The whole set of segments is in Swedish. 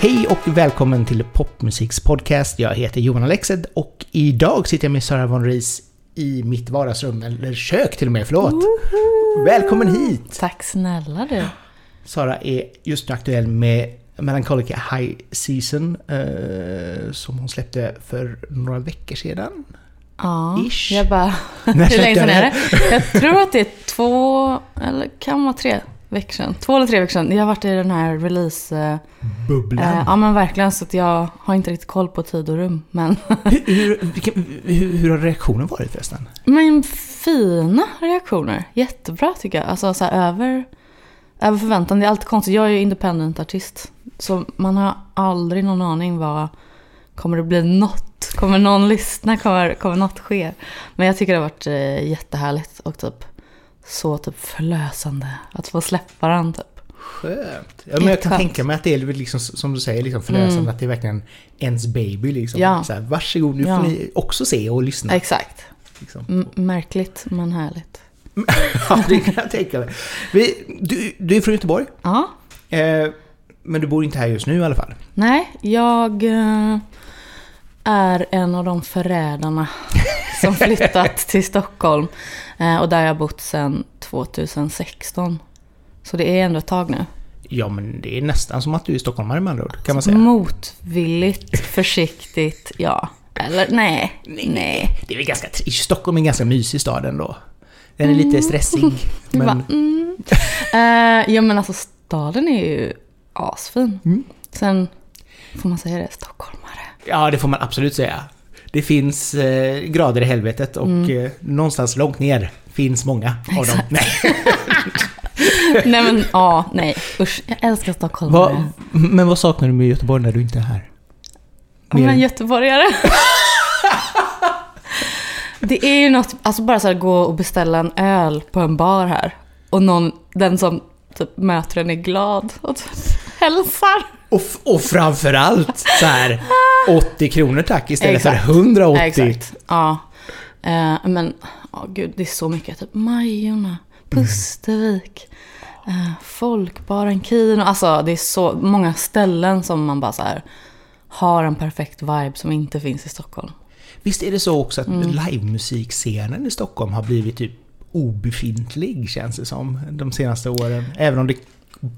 Hej och välkommen till Popmusiks podcast. Jag heter Johan Alexed och idag sitter jag med Sara von Reis i mitt vardagsrum, eller kök till och med, förlåt. Välkommen hit! Tack snälla du. Sara är just nu aktuell med Melancholica High Season eh, som hon släppte för några veckor sedan. Ja, Ish. jag bara... Hur länge sedan jag är det? Jag tror att det är två, eller kan vara tre veckor sedan. Två eller tre veckor sedan. Jag har varit i den här release... eh, Bubblan. eh, ja men verkligen, så att jag har inte riktigt koll på tid och rum. Men, hur, hur, hur, hur har reaktionen varit förresten? men fina reaktioner. Jättebra tycker jag. Alltså så här, över, över förväntan. Det är alltid konstigt. Jag är ju independent artist. Så man har aldrig någon aning vad... Kommer det bli något? Kommer någon lyssna? Kommer, kommer något ske? Men jag tycker det har varit eh, jättehärligt och typ så typ förlösande att få släppa den typ. Skönt. Ja, men jag kan Jätteskönt. tänka mig att det är liksom, som du säger, liksom förlösande. Att det är verkligen ens baby. Liksom. Ja. Så här, varsågod, nu Ja. får ni också se och lyssna. Exakt. Liksom. Märkligt men härligt. Ja, det kan jag tänka mig. Du, du är från Göteborg, Ja. eh, men du bor inte här just nu i alla fall. Nej, jag eh, är en av de förrädarna som flyttat till Stockholm. Eh, och där jag har bott sedan 2016. Så det är ändå ett tag nu. Ja, men det är nästan som att du är stockholmare med andra ord, kan man säga. Motvilligt, försiktigt, ja. Eller nej, nej. Det är väl ganska, tri- Stockholm är en ganska mysig stad ändå. Den är lite stressig, Det men... bara, mm. Eh, ja men alltså staden är ju asfin. Mm. Sen får man säga det, stockholmare. Ja, det får man absolut säga. Det finns eh, grader i helvetet och Mm. eh, någonstans långt ner finns många av dem. Nej. nej men ja, nej. Usch, jag älskar stockholmare. Vad, men vad saknar du med Göteborg när du inte är här? Mer- men göteborgare. det är ju något, alltså bara så här gå och beställa en öl på en bar här. Och någon, den som typ möter en är glad och typ hälsar. Och, och framförallt så här 80 kronor tack istället Exakt. för 180. Exakt. Ja. Eh, men, ja gud, det är så mycket. Typ Majorna, Pustervik, eh, Folkbaren, Kino. Alltså det är så många ställen som man bara så här har en perfekt vibe som inte finns i Stockholm. Visst är det så också att Mm. livemusikscenen i Stockholm har blivit typ obefintlig känns det som de senaste åren. Även om det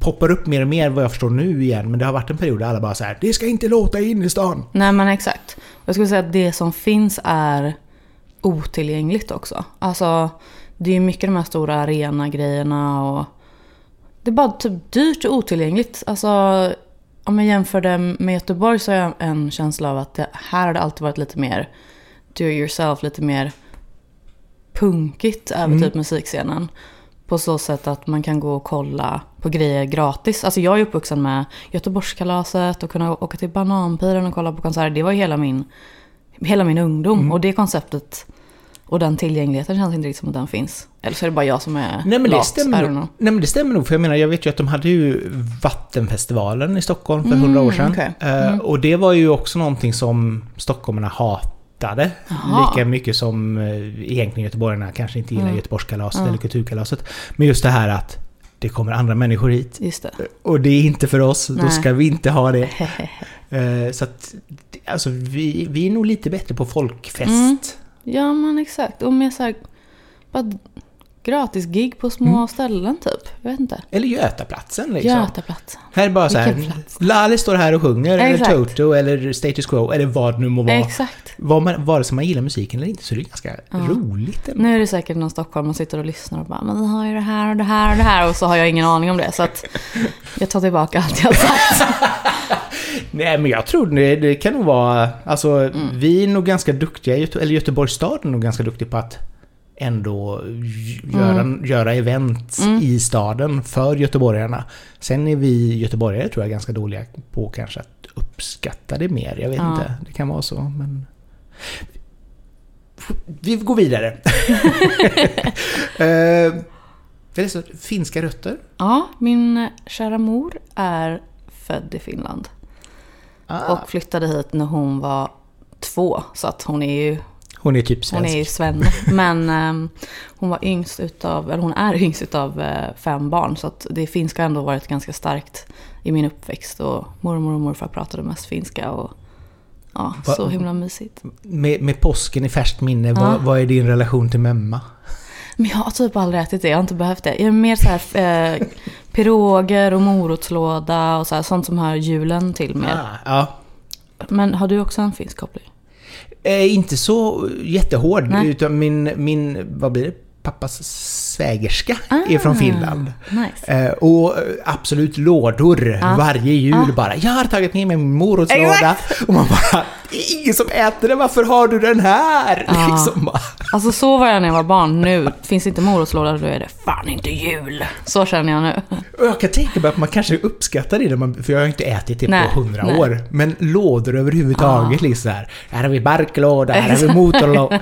poppar upp mer och mer vad jag förstår nu igen. Men det har varit en period där alla bara så här, det ska inte låta in i stan. Nej men exakt. Jag skulle säga att det som finns är otillgängligt också. Alltså det är ju mycket de här stora arena-grejerna och det är bara typ dyrt och otillgängligt. Alltså om jag jämför det med Göteborg så har jag en känsla av att det, här har det alltid varit lite mer do it yourself, lite mer punkigt över Mm. typ musikscenen. På så sätt att man kan gå och kolla på grejer gratis. Alltså jag är uppvuxen med Göteborgskalaset och kunna åka till Bananpiren och kolla på konserter. Det var hela min, hela min ungdom. Mm. Och det konceptet och den tillgängligheten känns inte riktigt som att den finns. Eller så är det bara jag som är Nej men, det lat. Stämmer nog. Nej men det stämmer nog, för jag menar jag vet ju att de hade ju Vattenfestivalen i Stockholm för hundra år sedan. Mm, okej. Eh, Och det var ju också någonting som stockholmarna hatade. Jaha. Lika mycket som eh, egentligen göteborgarna kanske inte gillar Mm. Göteborgskalaset Ja. eller Kulturkalaset. Men just det här att det kommer andra människor hit. Det. Och det är inte för oss, då Nej. ska vi inte ha det. Eh, Så att, alltså vi, vi är nog lite bättre på folkfest. Mm. Ja men exakt. Och med så här, bara gratis gig på små Mm. ställen typ. Jag vet inte. Eller Götaplatsen liksom. Götaplatsen. Här är bara så här? Lale står här och sjunger, Exakt. eller Toto, eller Status Quo, eller vad det nu må vara. Exakt. Vad man, vare sig man gillar musiken eller inte så är det ganska Ja. roligt ändå. Nu är det säkert någon Stockholm som sitter och lyssnar och bara men vi har ju det här och det här och det här och så har jag ingen aning om det. Så att jag tar tillbaka allt jag sagt. Nej men jag tror det, det kan nog vara, alltså Mm. vi är nog ganska duktiga, eller Göteborgs stad är nog ganska duktig på att ändå göra, göra event Mm. i staden för göteborgarna. Sen är vi göteborgare tror jag ganska dåliga på kanske att uppskatta det mer. Jag vet Ja. inte, det kan vara så men... Vi går vidare. Eh, det är så, finska rötter. Ja, min kära mor är född i Finland. Ah, Och flyttade hit när hon var två. Så att hon är ju Hon är typ Hon svensk. är ju svenne. Men ehm, hon var yngst utav, eller hon är yngst utav eh, fem barn. Så att det finska har ändå varit ganska starkt i min uppväxt. Och mormor och morfar pratade mest finska. Och, ja, Va- så himla mysigt. Med, med påsken i färskt minne, Ja. vad, vad är din relation till memma? Men jag har typ aldrig ätit det, jag har inte behövt det. Jag är mer så här eh, piroger och morotslåda och så här, sånt som hör julen till mer. Ah, ja. Men har du också en finsk koppling? Eh, inte så jättehård, Nej. utan min, min, vad blir det? Pappas svägerska är Ah. från Finland. Nice. Eh, och eh, absolut lådor Ja. varje jul Ja. bara. Jag har tagit med mig min morotslåda. Och man bara, det är ingen som äter den, varför har du den här? Ja. Liksom. Alltså så var jag när jag var barn. Nu finns inte morotslåda, då är det fan inte jul. Så känner jag nu. Och jag kan tänka mig att man kanske uppskattar det, när man, för jag har inte ätit det Nej, på hundra år. Men lådor överhuvudtaget, Ja. liksom här. Här har vi barklåda, här har vi motorlåda.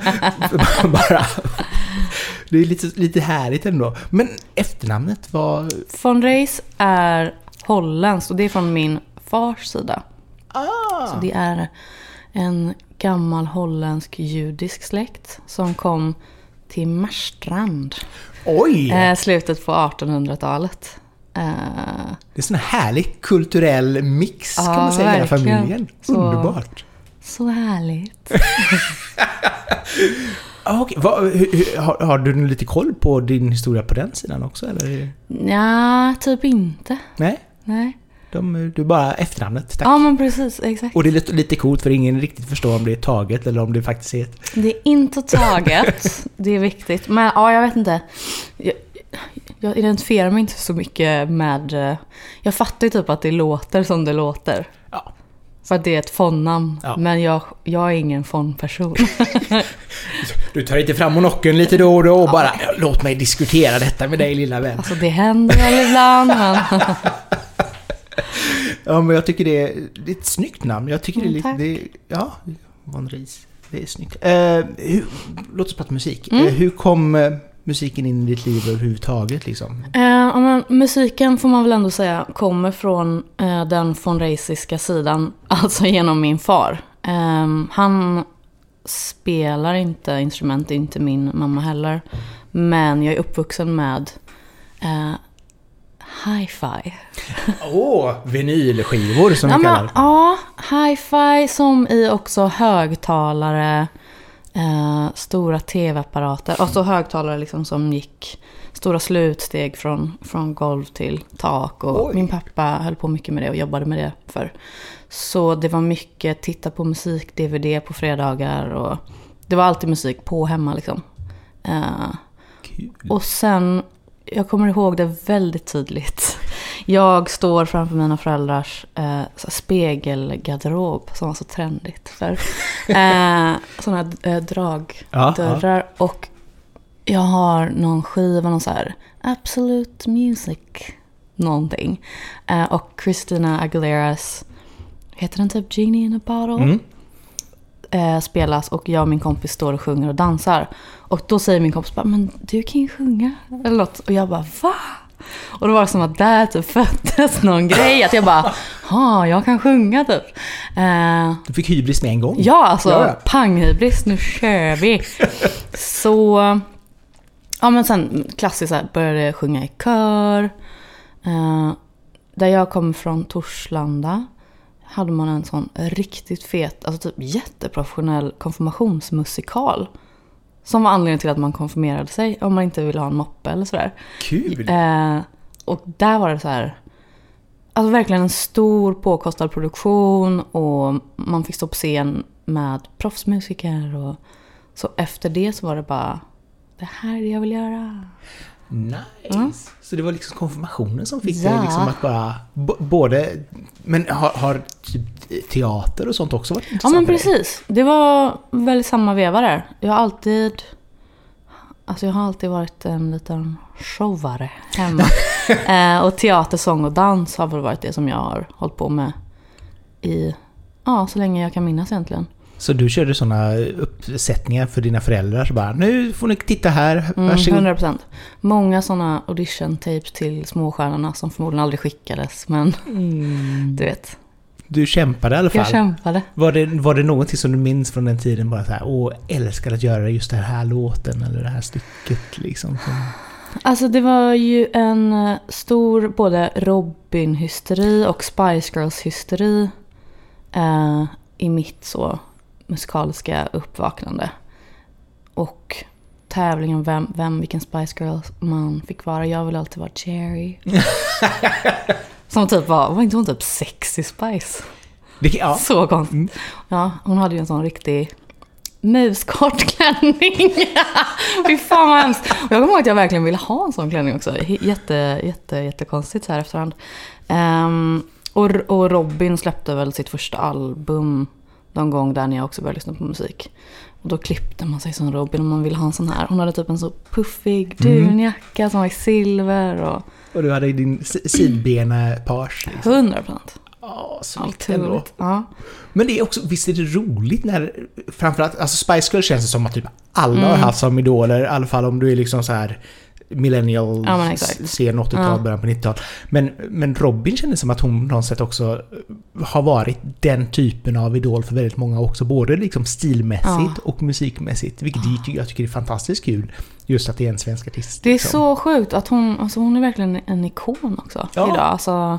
bara, det är lite, lite härligt ändå. Men efternamnet var... Von Reis är holländskt och det är från min fars sida. Ah! Så det är en gammal holländsk judisk släkt som kom till Marstrand. Oj! Eh, slutet på 1800-talet. Eh, Det är sån här härlig kulturell mix kan Ja, man säga i hela verkligen. familjen. Underbart. så härligt. Ah, hur, hur, har, har du lite koll på din historia på den sidan också? Eller? Ja, typ inte. Nej? Nej. De, du bara efternamnet, tack. Ja, men precis. Exakt. Och det är lite, lite coolt för ingen riktigt förstår om det är taget eller om det faktiskt är ett... Det är inte taget. det är viktigt. Men ja, jag vet inte. Jag, jag identifierar mig inte så mycket med... eh, Jag fattar ju typ att det låter som det låter. Ja. För att det är ett fondnamn. Ja. Men jag, jag är ingen fondperson. Du tar inte fram monokeln lite då och då och bara låt mig diskutera detta med dig lilla vän. alltså det händer väl ibland men... Ja men jag tycker det är, det är ett snyggt namn. Jag tycker Mm, det är tack. lite... Det, ja, Von Ries. Det är snyggt. Eh, hur, låt oss prata musik. Mm. Eh, hur kom eh, musiken in i ditt liv överhuvudtaget liksom? Eh, ja, men musiken får man väl ändå säga kommer från eh, den von Reisiska sidan, alltså genom min far. Eh, han spelar inte instrument, inte min mamma heller. Men jag är uppvuxen med eh, hi-fi. Åh, vinylskivor som Ja, vi kallar det. ja, hi-fi som i också högtalare, eh, stora tv-apparater. Alltså högtalare liksom som gick stora slutsteg från, från golv till tak. Och Oj. min pappa höll på mycket med det och jobbade med det för. Så det var mycket titta på musik-DVD på fredagar och det var alltid musik på hemma liksom. Eh, och sen, jag kommer ihåg det väldigt tydligt. Jag står framför mina föräldrars eh, spegelgarderob som var så trendigt för eh, sådana här eh, dragdörrar. Ja, Och jag har någon skiva, någon så här Absolute Music någonting. Eh, och Christina Aguileras, heter den typ Genie in a Bottle? Mm. Eh, spelas och jag och min kompis står och sjunger och dansar. Och då säger min kompis bara, men du kan ju sjunga. Eller något. Och jag bara, va? Och då var det som att där typ föddes någon grej. Att jag bara, ja, jag kan sjunga typ. Eh, Du fick hybris med en gång. ja, alltså Ja, panghybris, nu kör vi. Så, ja men sen klassiskt så här, började jag sjunga i kör. Eh, där jag kommer från, Torslanda, hade man en sån riktigt fet, alltså typ jätteprofessionell konfirmationsmusikal. Som var anledningen till att man konfirmerade sig om man inte ville ha en moppe eller sådär. Kul! Eh, och där var det så här, alltså verkligen en stor påkostad produktion och man fick stå på scen med proffsmusiker och så efter det så var det bara, det här är det jag vill göra. Nice! Ja. Så det var liksom konfirmationen som fick Ja. dig liksom att bara... Både... Men har, har typ teater och sånt också varit Ja intressant men för dig? precis, det var väl samma veva där. Jag har alltid, alltså jag har alltid varit en liten showare hemma. eh, och teater, sång och dans har väl varit det som jag har hållit på med i, ja så länge jag kan minnas egentligen. Så du körde såna uppsättningar för dina föräldrar? Så bara, nu får ni titta här, Mm, varsågod. 100%. Många sådana audition tapes till småstjärnorna som förmodligen aldrig skickades. Men Mm. du vet. Du kämpade i alla fall. Jag kämpade. Var det, var det någonting som du minns från den tiden? Bara så här, åh, älskar att göra just den här låten eller det här stycket liksom. Som... Alltså det var ju en eh, stor både Robin-hysteri och Spice Girls-hysteri eh, i mitt så musikaliska uppvaknande. Och tävlingen vem, vem, vilken Spice Girl man fick vara. Jag ville alltid vara Cherry. Som typ var, var inte hon typ sexy Spice? Det, ja. Så konstigt. Mm. Ja, hon hade ju en sån riktig muskort klänning. Fy fan vad hemskt. Och jag kommer ihåg att jag verkligen ville ha en sån klänning också. Jätte, jätte, jättekonstigt så här efterhand. Um, och, och Robin släppte väl sitt första album någon gång där när jag också började lyssna på musik. Och då klippte man sig som Robin om man ville ha en sån här. Hon hade typ en så puffig dunjacka som var i silver och... Och du hade din si- sidbena-page. Liksom. 100 procent. Ja, snyggt ändå. Ja. Men det är också, visst är det roligt när, framförallt, alltså Spice Girls känns det som att typ alla har Mm. haft som idoler, i alla fall om du är liksom så här millennial, Ja, men sen 80-tal, Ja. början på 90-tal. Men, men Robin kändes som att hon på något sätt också har varit den typen av idol för väldigt många också, både liksom stilmässigt Ja. och musikmässigt. Vilket jag tycker- jag tycker är fantastiskt kul, just att det är en svensk artist. Det är liksom. så sjukt att hon, alltså hon är verkligen en ikon också Ja. idag. Alltså,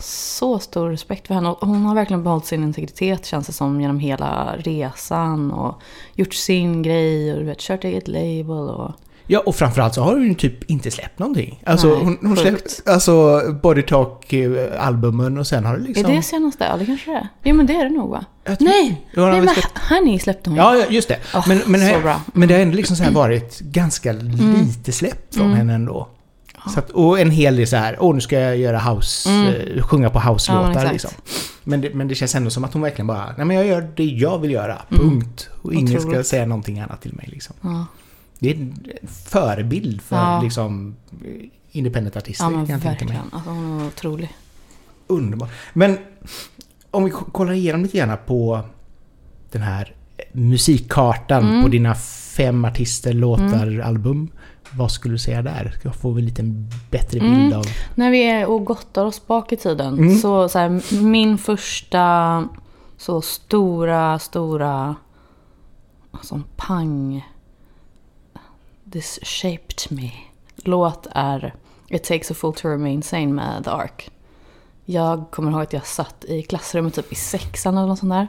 så stor respekt för henne. Hon har verkligen behållit sin integritet känns det som genom hela resan. Och gjort sin grej och du vet, kört eget label. Och... Ja, och framförallt så har hon ju typ inte släppt någonting. Alltså, Nej, hon, hon släppt alltså Body Talk-albumen och sen har det liksom... Är det senaste? Ja, det kanske det är. Jo, men det är det nog va? Nej! Ja, Nej, men släppt- Honey släppte hon. Ja, ja, just det. Åh, men, men, bra. Mm. men det har ändå liksom så här varit ganska lite släppt från henne ändå. Så att, och en hel del så här, åh nu ska jag göra house, Mm. eh, sjunga på Ja, house-låtar exakt. liksom. Men det, men det känns ändå som att hon verkligen bara, nej men jag gör det jag vill göra, punkt. Och ingen ska Mm. Säga någonting annat till mig liksom. Ja, Det är en förebild för Ja. liksom independent-artister. ja men kan verkligen. Alltså hon är otrolig. Underbar. Men om vi kollar igenom lite grann på den här musikkartan Mm. på dina fem artister, låtar, album. Vad skulle du säga där? Ska jag få en liten bättre bild Mm. av... När vi är och gottar oss bak i tiden. Mm. Så, så här, min första så stora, stora som pang This shaped me låt är It takes a fool to remain sane med The Ark. Jag kommer ihåg att jag satt i klassrummet typ i sexan eller något sånt där.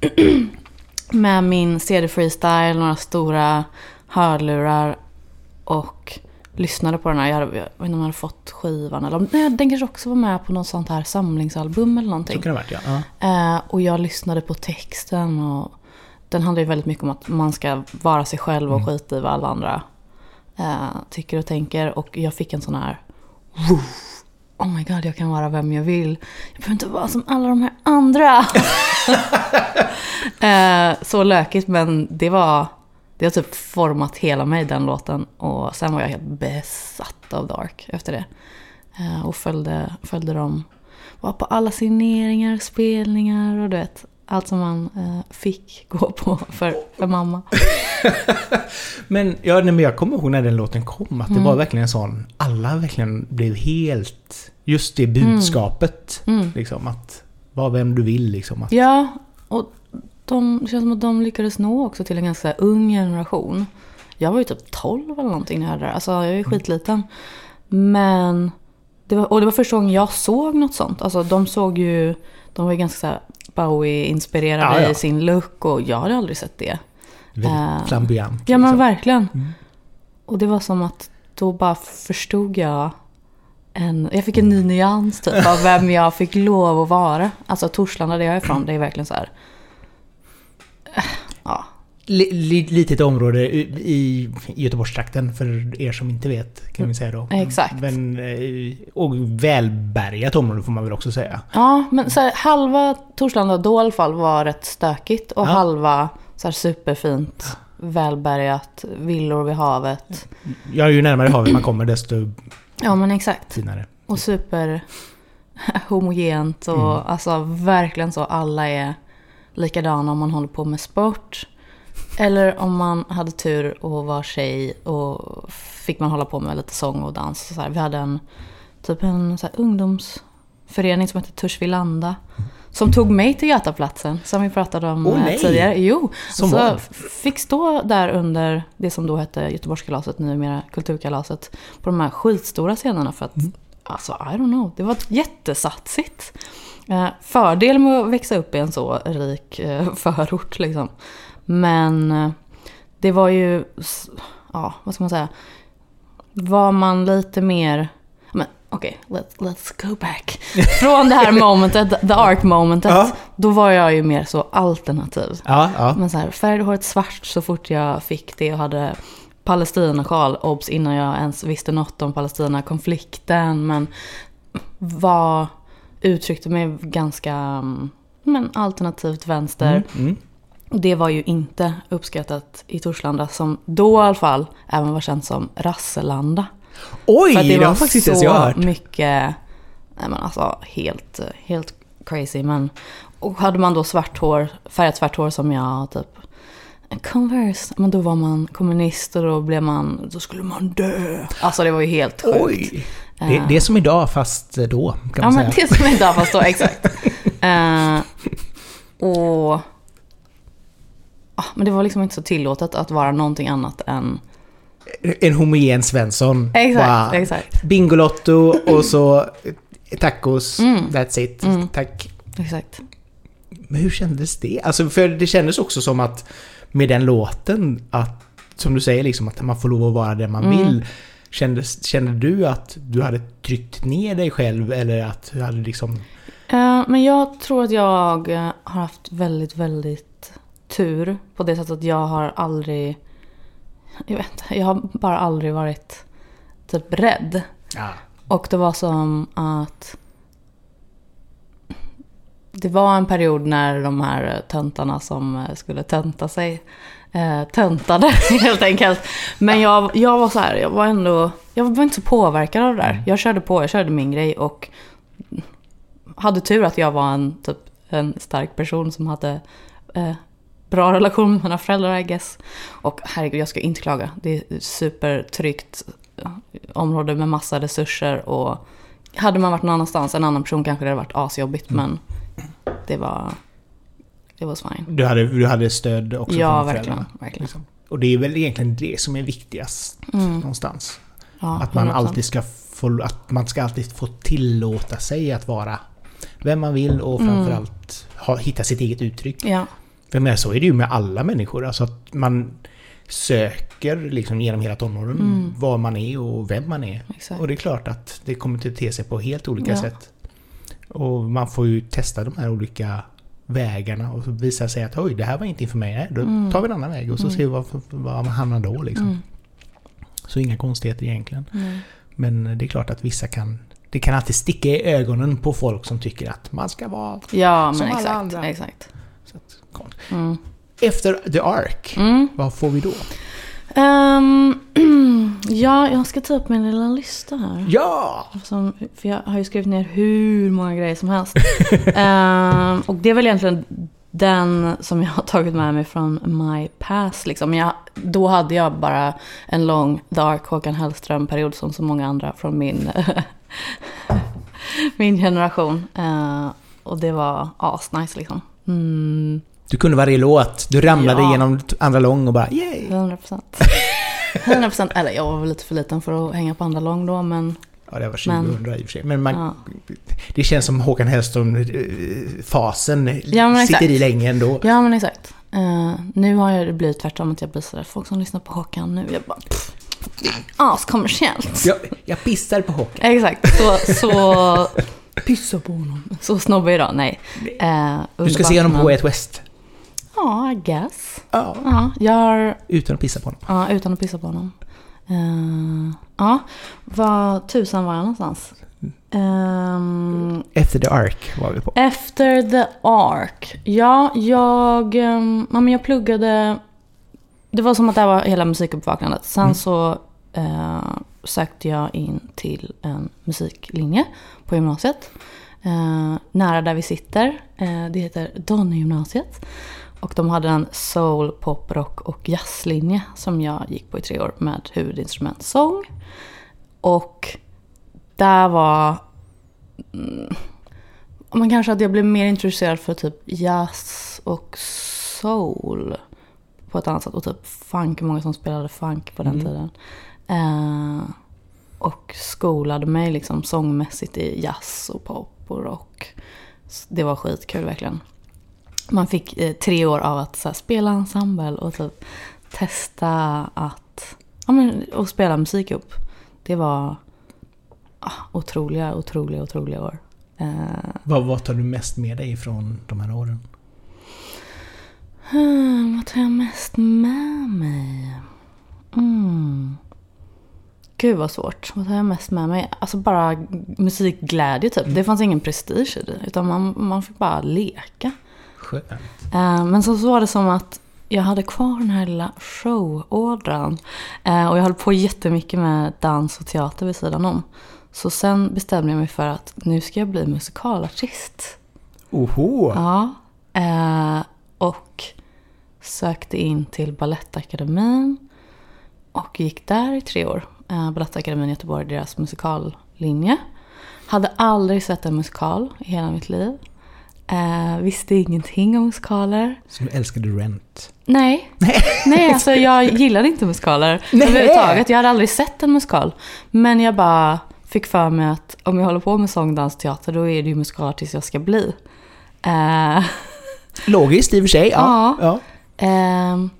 Med min CD freestyle, några stora hörlurar och lyssnade på den här. Jag, hade, jag vet inte om jag hade fått skivan eller om nej, den kanske också var med på något sånt här samlingsalbum eller Så någonting. kan det ha varit, ja. Eh, och jag lyssnade på texten och den handlar ju väldigt mycket om att man ska vara sig själv och skita i vad alla andra eh, tycker och tänker. Och jag fick en sån här Oh my god, jag kan vara vem jag vill. Jag behöver inte vara som alla de här andra. eh, så lökigt men det var det har typ format hela mig den låten. Och sen var jag helt besatt av Dark efter det. Eh, och följde, följde dem. Var på alla signeringar, spelningar och du vet. Allt som man eh, fick gå på för, för mamma. Men, ja, nej, men jag kommer ihåg när den låten kom, att det Mm. var verkligen en sån... Alla verkligen blev helt... Just det budskapet. Mm. Liksom att... Var vem du vill liksom. Att, Ja, och de, det känns som att de lyckades nå också till en ganska ung generation. Jag var ju typ 12 eller någonting när jag hörde det. Alltså jag är ju skitliten. Men, det var, och det var första gången jag såg något sånt. Alltså de såg ju, de var ju ganska Bowie-inspirerade Ja, ja. i sin look och jag hade aldrig sett det. väldigt Eh, flamboyant. Ja men liksom. verkligen. Mm. Och det var som att då bara förstod jag en, jag fick en ny nyans typ av vem jag fick lov att vara. Alltså Torslanda där jag är ifrån, det är verkligen så här. Litet område i, Göteborgstrakten för er som inte vet kan vi säga då. Exakt. Men, eh, och välbärgat område får man väl också säga. ja men så här, halva Torslanda då i alla fall var rätt stökigt och Ja. halva så här superfint, välbärgat, villor vid havet. Ja, ju närmare havet man kommer desto Ja men exakt. finare. Och super homogent och Mm. alltså verkligen så alla är likadana om man håller på med sport. Eller om man hade tur och var tjej och fick man hålla på med lite sång och dans. Så här, vi hade en typ en så här, ungdoms förening som heter Törsvilanda. Som tog mig till Götaplatsen, som vi pratade om eh, nej. tidigare. Jo, Som så vad? fick stå där under det som då hette Göteborgskalaset, numera Kulturkalaset, på de här skitstora scenerna för att, alltså I don't know, det var jättesatsigt. Eh, fördel med att växa upp i en så rik eh, förort liksom. Men eh, det var ju, ja vad ska man säga, var man lite mer, men okej, let's, let's go back. Från det här momentet, the arc momentet, Ja. då var jag ju mer så alternativ. Ja, ja. Men så här, färgade håret svart så fort jag fick det och hade Palestinasjal, obs, innan jag ens visste något om Palestina-konflikten. Men var, uttryckte mig ganska mm, men, alternativt vänster. Mm, mm. Det var ju inte uppskattat i Torslanda som då i alla fall även var känt som Rasselanda. Oj, det, det har var faktiskt inte jag hört. mycket, nej men alltså helt, helt crazy. Men, och hade man då svart hår, färgat svart hår som jag, typ Converse, men då var man kommunist och då blev man, då skulle man dö. Alltså det var ju helt sjukt. Oj. Det, det är som idag fast då, kan Ja man men säga. det som inte har fast då, exakt. Eh, och... ah, men det var liksom inte så tillåtet att vara någonting annat än... En homogen Svensson. Exakt, Bara exakt. Bingolotto och så tacos. Mm. That's it. Mm. Tack. exakt. Men hur kändes det? Alltså för det kändes också som att med den låten att, som du säger liksom att man får lov att vara den man Mm. vill. Kändes, kände du att du hade tryckt ner dig själv eller att du hade liksom... Eh, men jag tror att jag har haft väldigt, väldigt tur på det sättet att jag har aldrig... Jag vet inte, jag har bara aldrig varit typ rädd. Ja. Och det var som att det var en period när de här töntarna som skulle tönta sig eh, töntade helt enkelt. Men jag, jag var så här, jag var ändå, jag var inte så påverkad av det där. Jag körde på, jag körde min grej och hade tur att jag var en, typ, en stark person som hade eh, bra relation med mina föräldrar I guess. Och herregud, jag ska inte klaga. Det är ett supertryggt område med massa resurser och hade man varit någon annanstans, en annan person kanske det hade varit asjobbigt men det var, det var fine. Du hade, du hade stöd också Ja, från verkligen. föräldrarna. verkligen. Liksom. Och det är väl egentligen det som är viktigast Mm. någonstans. Ja, att man 100%. alltid ska få, att man ska alltid få tillåta sig att vara vem man vill och Mm. framförallt ha, hitta sitt eget uttryck. Ja, För med så är det ju med alla människor. Alltså att man söker liksom genom hela tonåren Mm. vad man är och vem man är. exakt. Och det är klart att det kommer att te sig på helt olika Ja. sätt. Och man får ju testa de här olika vägarna och så visar sig att oj, det här var inte för mig. Nej, då Mm. tar vi en annan väg och så Mm. ser vi var, var man hamnar då. Liksom. Mm. Så inga konstigheter egentligen. Men det är klart att vissa kan... Det kan alltid sticka i ögonen på folk som tycker att man ska vara... Ja, Som alla exakt. andra. exakt. Så att. Mm. Efter The Ark, Mm. vad får vi då? Ehm, ja, jag ska ta upp min lilla lista här. Ja! Som, för jag har ju skrivit ner hur många grejer som helst. Ehm, och det är väl egentligen den som jag har tagit med mig från my past. Liksom. Jag, då hade jag bara en lång Dark Håkan Hellström-period som så många andra från min, min generation. Ehm, och det var asnice liksom. Mm, Du kunde varje låt. Du ramlade Ja. genom andra lång och bara yay! 100 procent. 100 procent. Eller jag var väl lite för liten för att hänga på andra lång då, men Ja, det var Men- 2000 i och för sig. Men man, ja. det känns som Håkan Hellström-fasen Ja, men exakt. sitter i länge ändå. Ja men exakt. Eh, nu har jag det blivit tvärtom att jag blir sådär, folk som lyssnar på Håkan nu, jag bara pff, askommersiellt. Jag, jag pissar på Håkan. Exakt, så, så pissa på honom. Så snobbig idag, nej. Eh, Du ska se honom på men- Way West. Ja, I guess. Ja. Ja, jag har, Utan att pissa på honom. ja, utan att pissa på honom. Eh, ja, vad tusan var jag någonstans? Ehm, Efter The Ark var vi på. Efter the Ark. Ja, jag, ehm, ja, men jag pluggade... Det var som att det här var hela musikuppvaknandet. Sen Mm. så eh, sökte jag in till en musiklinje på gymnasiet. Eh, nära där vi sitter. Eh, det heter Donnegymnasiet. Och de hade en soul, pop, rock och jazzlinje som jag gick på i tre år med huvudinstrument sång. Och där var... mm, Men kanske att jag blev mer intresserad för typ jazz och soul på ett annat sätt. Och typ funk, många som spelade funk på den Mm. tiden. Eh, och skolade mig liksom sångmässigt i jazz och pop och rock. Det var skitkul verkligen. Man fick eh, tre år av att så här, spela ensemble och typ testa att ja, men, och spela musik upp. Det var ah, otroliga, otroliga, otroliga år. Eh, Vad, vad tar du mest med dig från de här åren? Hmm, vad tar jag mest med mig? Mm. Gud vad svårt. Vad tar jag mest med mig? Alltså bara musikglädje typ. Det fanns ingen prestige i det. Utan man, man fick bara leka. Skönt. Eh, men så, var det som att jag hade kvar den här lilla showådran. Eh, och jag höll på jättemycket med dans och teater vid sidan om. Så sen bestämde jag mig för att nu ska jag bli musikalartist. Oho! Ja. Eh, och sökte in till Balettakademin. Och gick där i tre år. Balettakademin i Göteborg, deras musikallinje. Hade aldrig sett en musikal i hela mitt liv. Eh, visste ingenting om musikaler. Så du älskade Rent? Nej. Nej, alltså jag gillade inte musikaler Nej. överhuvudtaget. Jag hade aldrig sett en musikal. Men jag bara fick för mig att om jag håller på med sång, dans, teater då är det ju musikalartist jag ska bli. Eh, Logiskt i och för sig. Ja. ja. Ehm,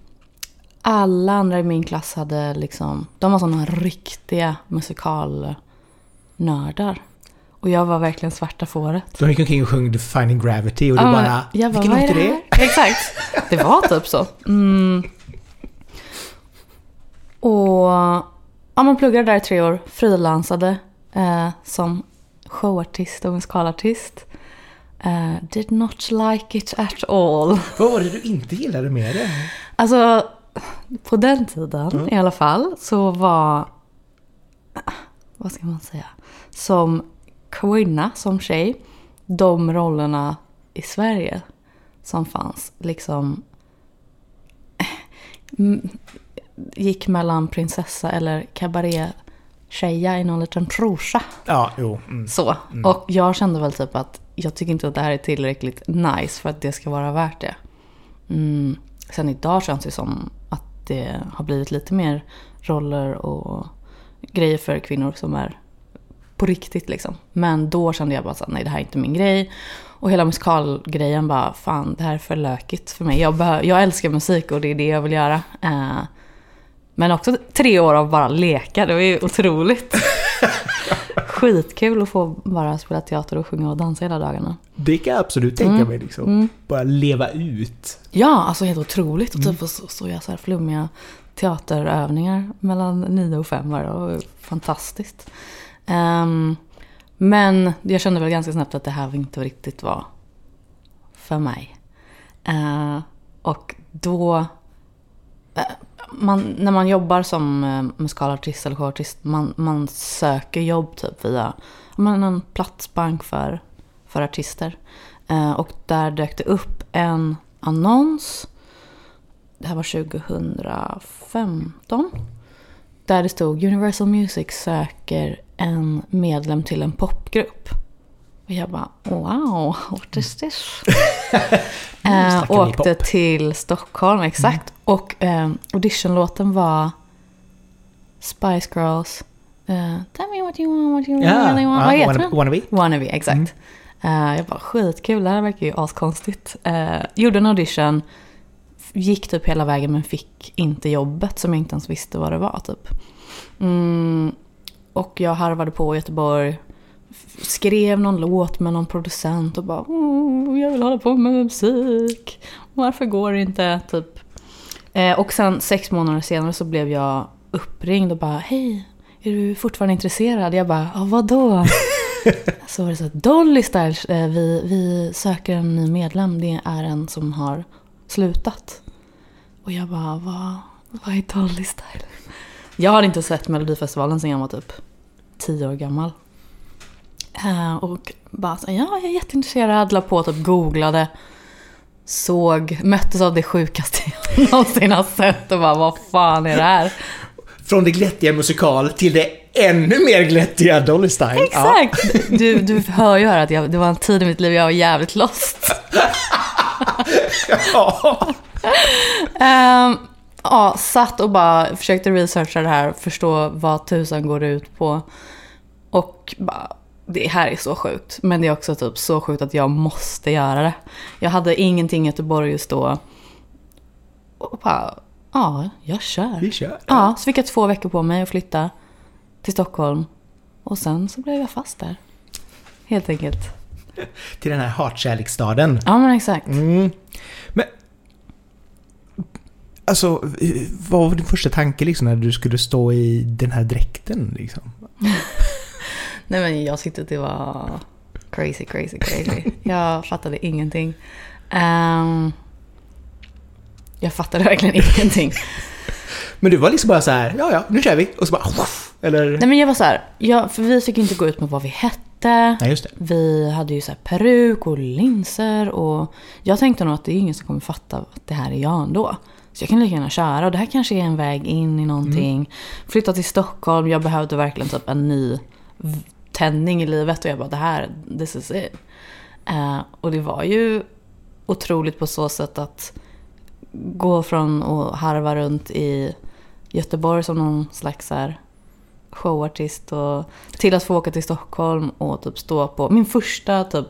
alla andra i min klass hade liksom, de var sådana riktiga musikalnördar. Och jag var verkligen svarta fåret. De gick omkring och sjöng Defining Gravity och du Ja, bara... jag bara, vilken låt är det? här? Exakt, det var typ så. Mm. Och ja, man pluggade där i tre år, frilansade eh, som showartist och musikalartist. Eh, did not like it at all. Vad var det du inte gillade med det? Alltså, på den tiden i alla fall så var... Vad ska man säga? Som kvinna, som tjej, de rollerna i Sverige som fanns liksom mm, gick mellan prinsessa eller kabaré-tjeja i någon liten trosa. Ja, jo. Mm. Så. Och jag kände väl typ att jag tycker inte att det här är tillräckligt nice för att det ska vara värt det. Mm. Sen idag känns det som att det har blivit lite mer roller och grejer för kvinnor som är på riktigt liksom. Men då kände jag bara att nej det här är inte min grej. Och hela musikalgrejen bara, fan det här är för lökigt för mig. Jag, jag älskar musik och det är det jag vill göra. Eh, men också tre år av bara leka, det var ju otroligt. Skitkul att få bara spela teater och sjunga och dansa hela dagarna. Det kan jag absolut tänka Mm. mig liksom. Mm. Bara leva ut. Ja, alltså helt otroligt. Och typ få så, så göra så här flummiga teaterövningar mellan nio och fem var det var fantastiskt. Um, men jag kände väl ganska snabbt att det här inte riktigt var för mig. Uh, och då... Eh, man, när man jobbar som eh, musikalartist eller showartist, man, man söker jobb typ via man, en platsbank för, för artister. Uh, och där dök det upp en annons. Det här var 2015. Där det stod Universal Music söker en medlem till en popgrupp. Och jag bara wow, what is this? eh, åkte. Mm. till Stockholm, exakt. Och eh, auditionlåten var Spice Girls. Eh, Tell me what you want, what you Ja, really want. ja, Vad heter wanna, wannabe. Wannabe, exakt. Eh, jag bara skitkul, det här verkar ju askonstigt. Uh, gjorde en audition, gick typ hela vägen men fick inte jobbet som jag inte ens visste vad det var typ. Mm, och jag harvade på i Göteborg, skrev någon låt med någon producent och bara oh, jag vill hålla på med musik. Varför går det inte? Typ. Eh, och sen sex månader senare så blev jag uppringd och bara hej, är du fortfarande intresserad? Jag bara, ja vadå? så var det så att Dolly Styles, eh, vi, vi söker en ny medlem. Det är en som har slutat. Och jag bara, vad, vad är Dolly Styles? Jag hade inte sett Melodifestivalen sen jag var typ tio år gammal. Eh, och bara så, ja jag är jätteintresserad, la på typ googlade. Såg, möttes av det sjukaste jag någonsin har sett och bara vad fan är det här? Från det glättiga musikal till det ännu mer glättiga Dolly Style. Ja. Exakt! Du, du hör ju här att jag, det var en tid i mitt liv jag var jävligt lost. Ja. Ehm, ja, satt och bara försökte researcha det här, förstå vad tusan går det ut på. Och bara, det här är så sjukt. Men det är också typ så sjukt att jag måste göra det. Jag hade ingenting i Göteborg just då. Och bara, ja, jag kör. Vi kör. Ja, så fick jag två veckor på mig att flytta till Stockholm. Och sen så blev jag fast där. Helt enkelt. Till den här hatkärleksstaden. Ja, men exakt. Mm. Men... Alltså, vad var din första tanke liksom när du skulle stå i den här dräkten liksom? Nej men jag tyckte att det var crazy, crazy, crazy. Jag fattade ingenting. Ehm, jag fattade verkligen ingenting. Men du var liksom bara så här, ja ja, nu kör vi. Och så bara... Eller? Nej men jag var så här, ja, för vi fick inte gå ut med vad vi hette. Nej, just det. Vi hade ju så här peruk och linser och jag tänkte nog att det är ingen som kommer fatta att det här är jag ändå. Så jag kan lika gärna köra och det här kanske är en väg in i någonting. Flytta till Stockholm, jag behövde verkligen typ en ny tändning i livet och jag bara det här, this is it. Eh, och det var ju otroligt på så sätt att gå från att harva runt i Göteborg som någon slags här showartist och till att få åka till Stockholm och typ stå på min första typ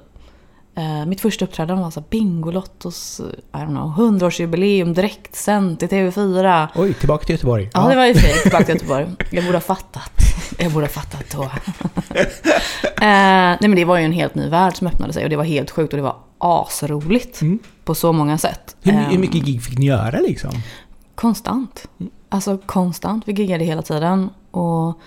eh, mitt första uppträdande var så Bingolottos I don't know, 100-årsjubileum direktsänt i TV4. Oj, tillbaka till Göteborg. Ja, det var ju fint. Tillbaka till Göteborg. Jag borde ha fattat. Jag borde ha fattat då. eh, nej men det var ju en helt ny värld som öppnade sig och det var helt sjukt och det var asroligt. Mm. På så många sätt. Hur, Eh, hur mycket gig fick ni göra liksom? Konstant. Alltså konstant. Vi giggade hela tiden. Och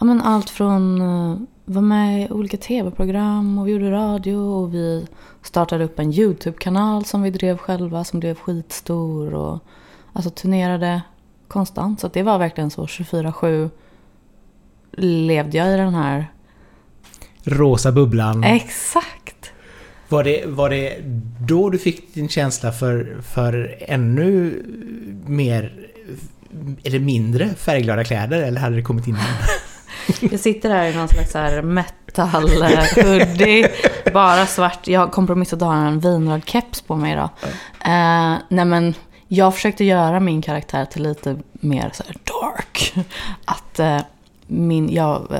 ja, men allt från uh, var med i olika tv-program och vi gjorde radio och vi startade upp en YouTube-kanal som vi drev själva som blev skitstor och alltså turnerade konstant. Så det var verkligen så 24-7 levde jag i den här. Rosa bubblan. Exakt! Var det, var det då du fick din känsla för, för ännu mer eller mindre färgglada kläder eller hade det kommit in? Jag sitter här i någon slags här metal hoodie. Bara svart. Jag har kompromissat att ha en vinröd keps på mig idag. Eh, nej men jag försökte göra min karaktär till lite mer så dark. Att eh, min, jag eh,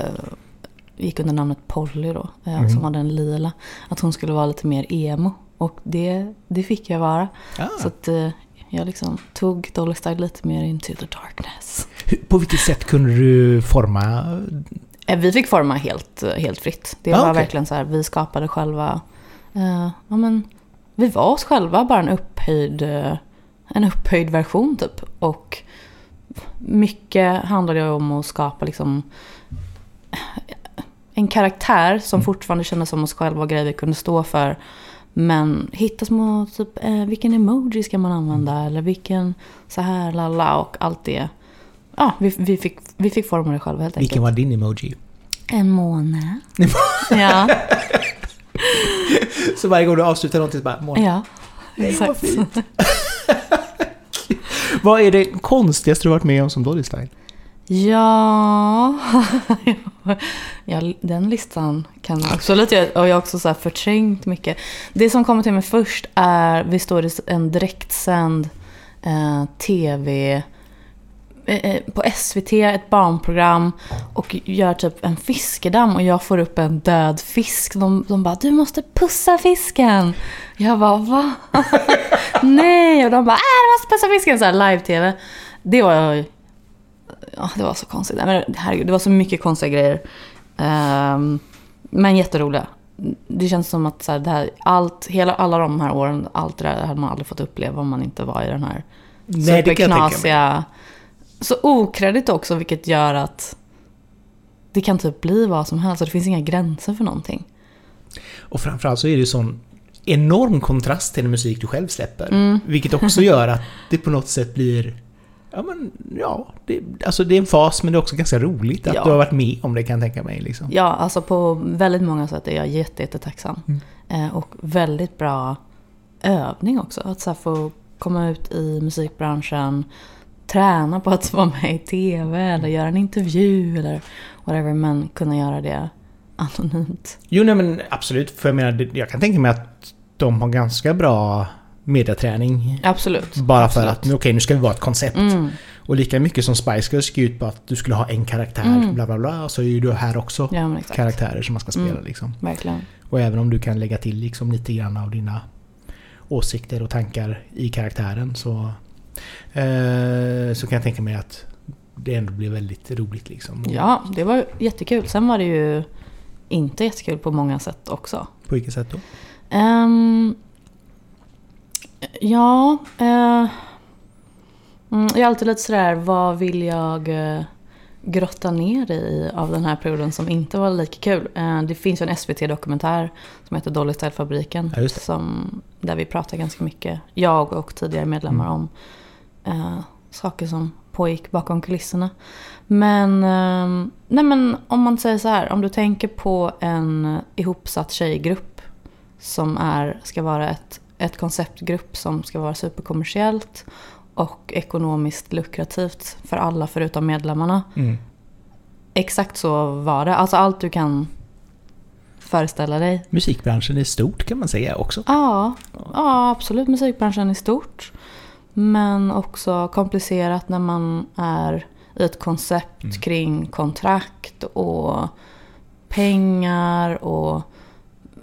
gick under namnet Polly då, eh, Mhm. som hade en lila. Att hon skulle vara lite mer emo. Och det, det fick jag vara. Ah. Så att eh, jag liksom tog Dolly Style lite mer into the darkness. På vilket sätt kunde du forma... Eh, Vi fick forma helt, helt fritt. Det Ah, var okej. verkligen så här, vi skapade själva. eh, ja, men, vi var oss själva, bara en upphöjd, eh, en upphöjd version typ. Och mycket handlade ju om att skapa liksom en karaktär som Mm. fortfarande kändes som oss själva och grejer vi kunde stå för. Men hitta små, typ, eh, vilken emoji ska man använda? Mm. Eller vilken så här, lalla och allt det. Ja, vi, vi, fick, vi fick forma det själva helt enkelt. Vilken var din emoji? En måne. ja, Så varje gång du avslutar någonting så bara... Måne. ja. Nej, vad Exakt. fint. Vad är det konstigaste du varit med om som Dolly Style? Ja, ja, den listan kan absolut jag Och jag har också så här förträngt mycket. Det som kommer till mig först är, vi står i en direktsänd eh, tv eh, eh, på SVT, ett barnprogram och gör typ en fiskedamm och jag får upp en död fisk. De, de bara, du måste pussa fisken. Jag bara, va? Nej! Och de bara, äh, du måste pussa fisken. Så här live-tv. Det var Ja, det var så konstigt. Men herregud, det var så mycket konstiga grejer. Ehm, men jätteroliga. Det känns som att så här, det här, allt, hela, alla de här åren, allt det där hade man aldrig fått uppleva om man inte var i den här Nej, superknasiga... Så okreddigt också, vilket gör att det kan typ bli vad som helst. och Det finns inga gränser för någonting. Och framförallt så är det ju sån enorm kontrast till den musik du själv släpper. Mm. Vilket också gör att det på något sätt blir... Ja men, ja. Det, alltså det är en fas men det är också ganska roligt att Ja. du har varit med om det kan jag tänka mig. Liksom. Ja, alltså på väldigt många sätt är jag jätte, jättetacksam. Mm. Eh, och väldigt bra övning också. Att så få komma ut i musikbranschen, träna på att vara med i TV eller göra en intervju eller whatever. Men kunna göra det anonymt. Jo, nej men absolut. För jag menar, jag kan tänka mig att de har ganska bra mediaträning. Absolut. Bara för Absolut. att, nu, okej nu ska vi vara ett koncept. Mm. Och lika mycket som Spice Girls gick ut på att du skulle ha en karaktär, Mm. bla bla bla, så är ju du här också Ja, karaktärer som man ska spela Mm. liksom. Verkligen. Och även om du kan lägga till liksom lite grann av dina åsikter och tankar i karaktären så, eh, så kan jag tänka mig att det ändå blir väldigt roligt liksom. Ja, det var jättekul. Sen var det ju inte jättekul på många sätt också. På vilket sätt då? Ehm, ja, eh, mm, jag är alltid lite sådär, vad vill jag eh, grotta ner i av den här perioden som inte var lika kul? Eh, det finns ju en SVT-dokumentär som heter Dolly Style-fabriken. Ja. Som, där vi pratar ganska mycket, jag och tidigare medlemmar, Mm. om eh, saker som pågick bakom kulisserna. Men, ehm, nej men om man säger så här, om du tänker på en ihopsatt tjejgrupp som är, ska vara ett, ett konceptgrupp som ska vara superkommersiellt och ekonomiskt lukrativt för alla förutom medlemmarna. Mm. Exakt så var det. Alltså allt du kan föreställa dig. Musikbranschen är stort kan man säga också. Ja, ja absolut musikbranschen i stort. Men också komplicerat när man är i ett koncept Mm. kring kontrakt och pengar och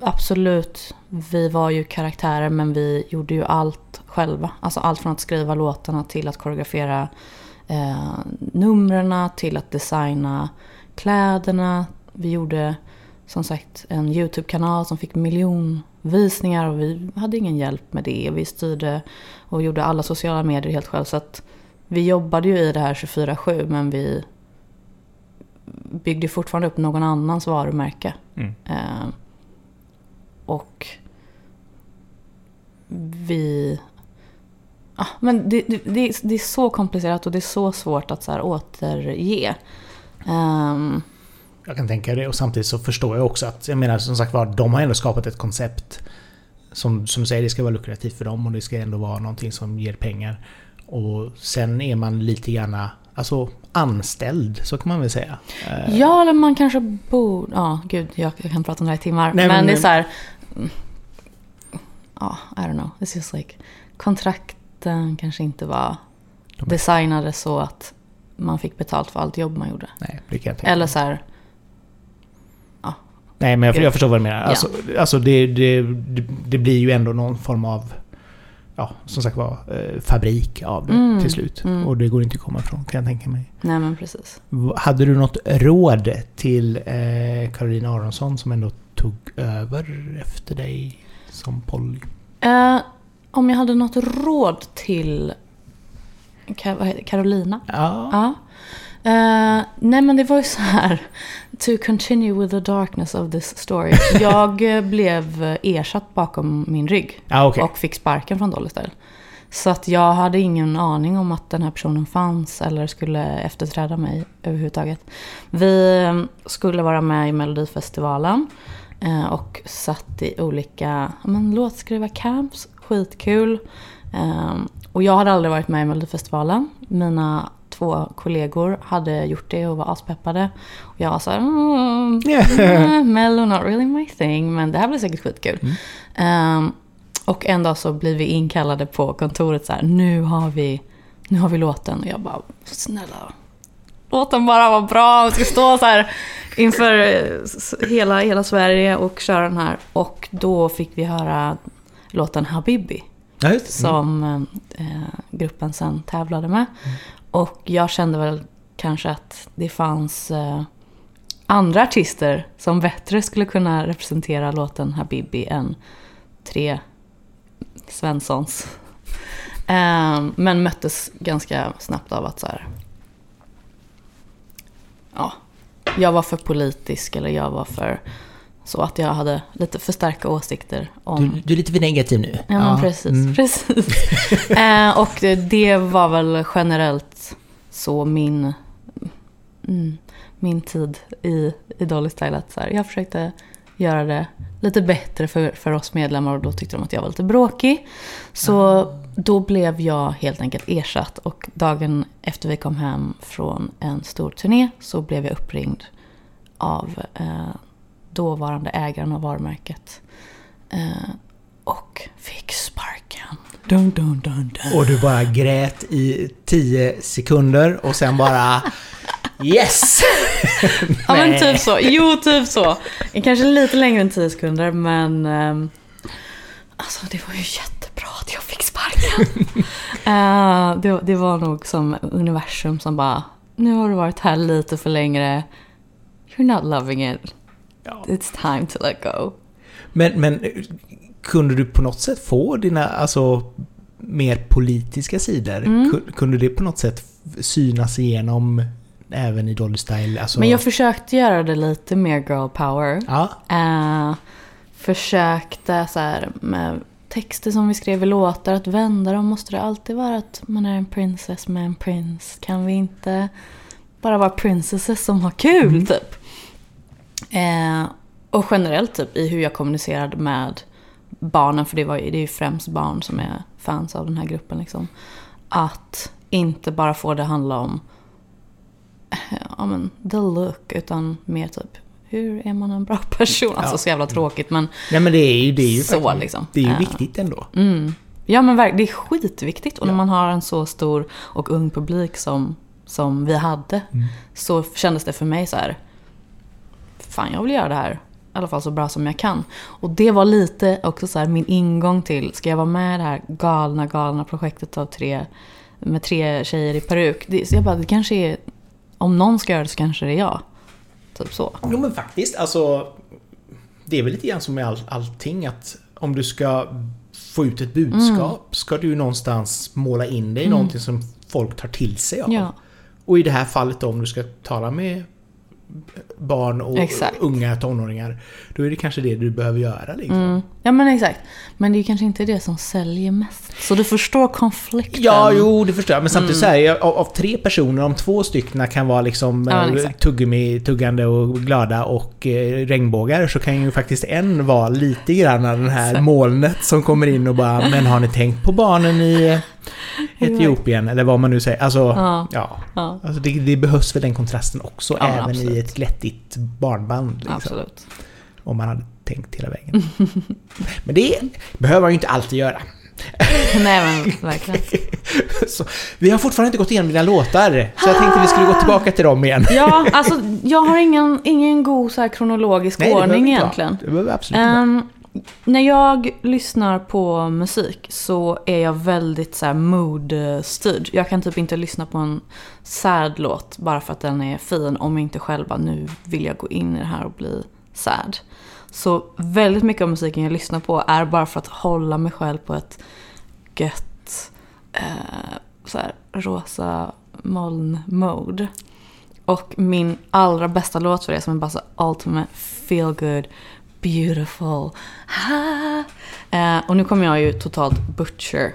absolut, vi var ju karaktärer men vi gjorde ju allt själva. Alltså allt från att skriva låtarna till att koreografera eh, numren till att designa kläderna. Vi gjorde som sagt en YouTube-kanal som fick miljonvisningar och vi hade ingen hjälp med det. Vi styrde och gjorde alla sociala medier helt själv. Så att vi jobbade ju i det här 24-7 men vi byggde fortfarande upp någon annans varumärke. Mm. Eh, och vi... Ah, men det, det, det, är, så komplicerat och det är så svårt att så här återge. Ehm, Jag kan tänka det och samtidigt så förstår jag också att, jag menar som sagt var, de har ändå skapat ett koncept som, som säger det ska vara lukrativt för dem och det ska ändå vara någonting som ger pengar. Och sen är man lite gärna, alltså anställd, så kan man väl säga. Eh, Ja, eller man kanske borde... Ja, gud, jag, jag kan prata om det här i timmar. Nej, men, men- det är så här... Ja, I don't know. It's just like... Kontrakten kanske inte var De designade så att man fick betalt för allt jobb man gjorde. Nej, det kan jag tänka Eller så här... Nej, men jag, jag förstår vad du menar. Ja. Alltså, alltså det, det, det, blir ju ändå någon form av, ja, som sagt var, eh, fabrik av det Mm, till slut. mm. Och det går inte att komma ifrån, kan jag tänka mig. Nej, men precis. Hade du något råd till eh, Caroline Aronsson som ändå tog över efter dig som Polly? Eh, om jag hade något råd till? Carolina? Ja. Ja. Eh, nej men det var ju så här. To continue with the darkness of this story. Jag blev ersatt bakom min rygg. Ja, okej. Och fick sparken från Dolly Style. Så att jag hade ingen aning om att den här personen fanns eller skulle efterträda mig överhuvudtaget. Vi skulle vara med i Melodifestivalen och satt i olika men, låtskrivarcamps. Skitkul. Eh, Och jag hade aldrig varit med i Melodifestivalen. Mina två kollegor hade gjort det och var aspeppade. Och jag var så här, mm, eh, Mello not really my thing, men det här blir säkert skitkul. Ehm, och en dag så blir vi inkallade på kontoret så här, nu har vi, nu har vi låten. Och jag bara, snälla, låt den bara vara bra. Vi ska stå så här inför eh, hela, hela Sverige och köra den här. Och då fick vi höra låten Habibi Ja, det. som eh, gruppen sen tävlade med. Och jag kände väl kanske att det fanns eh, andra artister som bättre skulle kunna representera låten Habibi än tre Svenssons. Eh, men möttes ganska snabbt av att så här, ja, jag var för politisk eller jag var för så att jag hade lite för starka åsikter om Du, du är lite för negativ nu. Ja, men precis. mm. precis. eh, och det, det var väl generellt så min, mm, min tid i, i Dolly Style. Att så här, jag försökte göra det lite bättre för, för oss medlemmar och då tyckte de att jag var lite bråkig. Så då blev jag helt enkelt ersatt och dagen efter vi kom hem från en stor turné så blev jag uppringd av eh, dåvarande ägaren av varumärket. Eh, och fick sparken. Dun, dun, dun, dun. Och du bara grät i 10 sekunder och sen bara Yes! Ja men typ så. Jo, typ så. Kanske lite längre än 10 sekunder men... ehm, alltså det var ju jättebra att jag fick sparken. Eh, det, det var nog som universum som bara... Nu har du varit här lite för längre. You're not loving it. Ja. It's time to let go. Men, men kunde du på något sätt få dina alltså, mer politiska sidor? Mm. Ku- Kunde det på något sätt synas igenom även i Dolly Style? Alltså, Men jag försökte göra det lite mer girl power. Ja, Eh, försökte så här med texter som vi skrev i låtar att vända dem måste det alltid vara att man är en princess med en prins. Kan vi inte bara vara princesses som har kul typ? Eh, och generellt typ i hur jag kommunicerade med barnen, för det, var, ju- det är ju främst barn som är fans av den här gruppen. Liksom. Att inte bara få det handla om ja, men, the look, utan mer typ hur är man en bra person? Alltså Ja. så jävla tråkigt men Nej men det är ju, det är ju, Så, faktiskt- liksom. det är ju viktigt ändå. Mm. Ja men det är skitviktigt. Och när man har en så stor och ung publik som, som vi hade. Mm. Så kändes det för mig så här. Fan jag vill göra det här. I alla fall så bra som jag kan. Och det var lite också så här min ingång till. Ska jag vara med i det här galna galna projektet av tre. Med tre tjejer i peruk. Det, så jag bara det kanske är. Om någon ska göra det så kanske det är jag. Typ så. Jo men faktiskt, alltså... Det är väl lite grann som med all, allting att om du ska få ut ett budskap ska du någonstans måla in det i någonting som folk tar till sig av. Ja. Och i det här fallet då om du ska tala med barn och Exakt. unga tonåringar. Då är det kanske det du behöver göra liksom. Mm. Ja men exakt. Men det är kanske inte det som säljer mest. Så du förstår konflikten. Ja, jo, det förstår jag. Men samtidigt Mm. så här, av, av tre personer, om två stycken kan vara liksom Ja, eh, tuggummi, tuggande och glada och eh, regnbågar så kan ju faktiskt en vara lite grann den här Exakt. molnet som kommer in och bara Men har ni tänkt på barnen i Etiopien? Eller vad man nu säger. Alltså, ja. Ja. Ja, Alltså det, det behövs väl den kontrasten också, även absolut. i ett glättigt barnband. Liksom, absolut. Om man hade tänkt hela vägen. Men det behöver man ju inte alltid göra. Nej men verkligen. Så, vi har fortfarande inte gått igenom dina låtar, så jag tänkte vi skulle gå tillbaka till dem igen. Ja, alltså jag har ingen, ingen god så här kronologisk det behöver ordning vara. egentligen. Det behöver absolut inte. Ehm, när jag lyssnar på musik så är jag väldigt så här mood-styrd. Jag kan typ inte lyssna på en sad låt bara för att den är fin om jag inte själv bara nu vill jag gå in i det här och bli sad. Så väldigt mycket av musiken jag lyssnar på är bara för att hålla mig själv på ett gött eh, så här, rosa moln-mode. Och min allra bästa låt för det som är bara så ultimate feel good beautiful. Ha. Eh, och nu kommer jag ju totalt butcher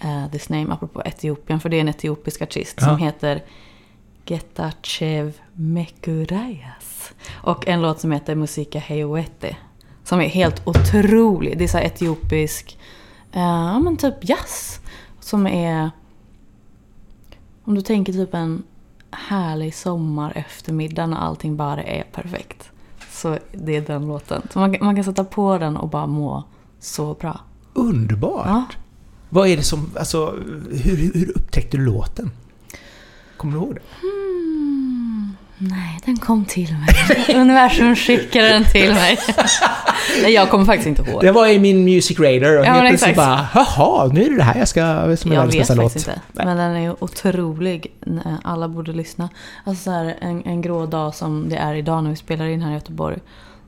eh, this name apropå Etiopien. För det är en etiopisk artist Ja. som heter Getachew Och en låt som heter Musika Heyowete. Som är helt otrolig. Det är så etiopisk, eh, ja men typ jazz. Som är, om du tänker typ en härlig sommar eftermiddag när allting bara är perfekt. Så det är den låten. Så man, kan- man kan sätta på den och bara må så bra. Underbart! Ja. Vad är det som, alltså, hur, hur- hur upptäckte du låten? Kommer du ihåg det? Hmm, nej, den kom till mig. Universum skickade den till mig. nej, jag kommer faktiskt inte ihåg. Det var i min Music Radar och Ja, helt plötsligt bara, jaha, nu är det det här jag ska, som Jag vet faktiskt inte. Nej. Men den är otrolig. Alla borde lyssna. Alltså så här, en, en grå dag som det är idag när vi spelar in här i Göteborg.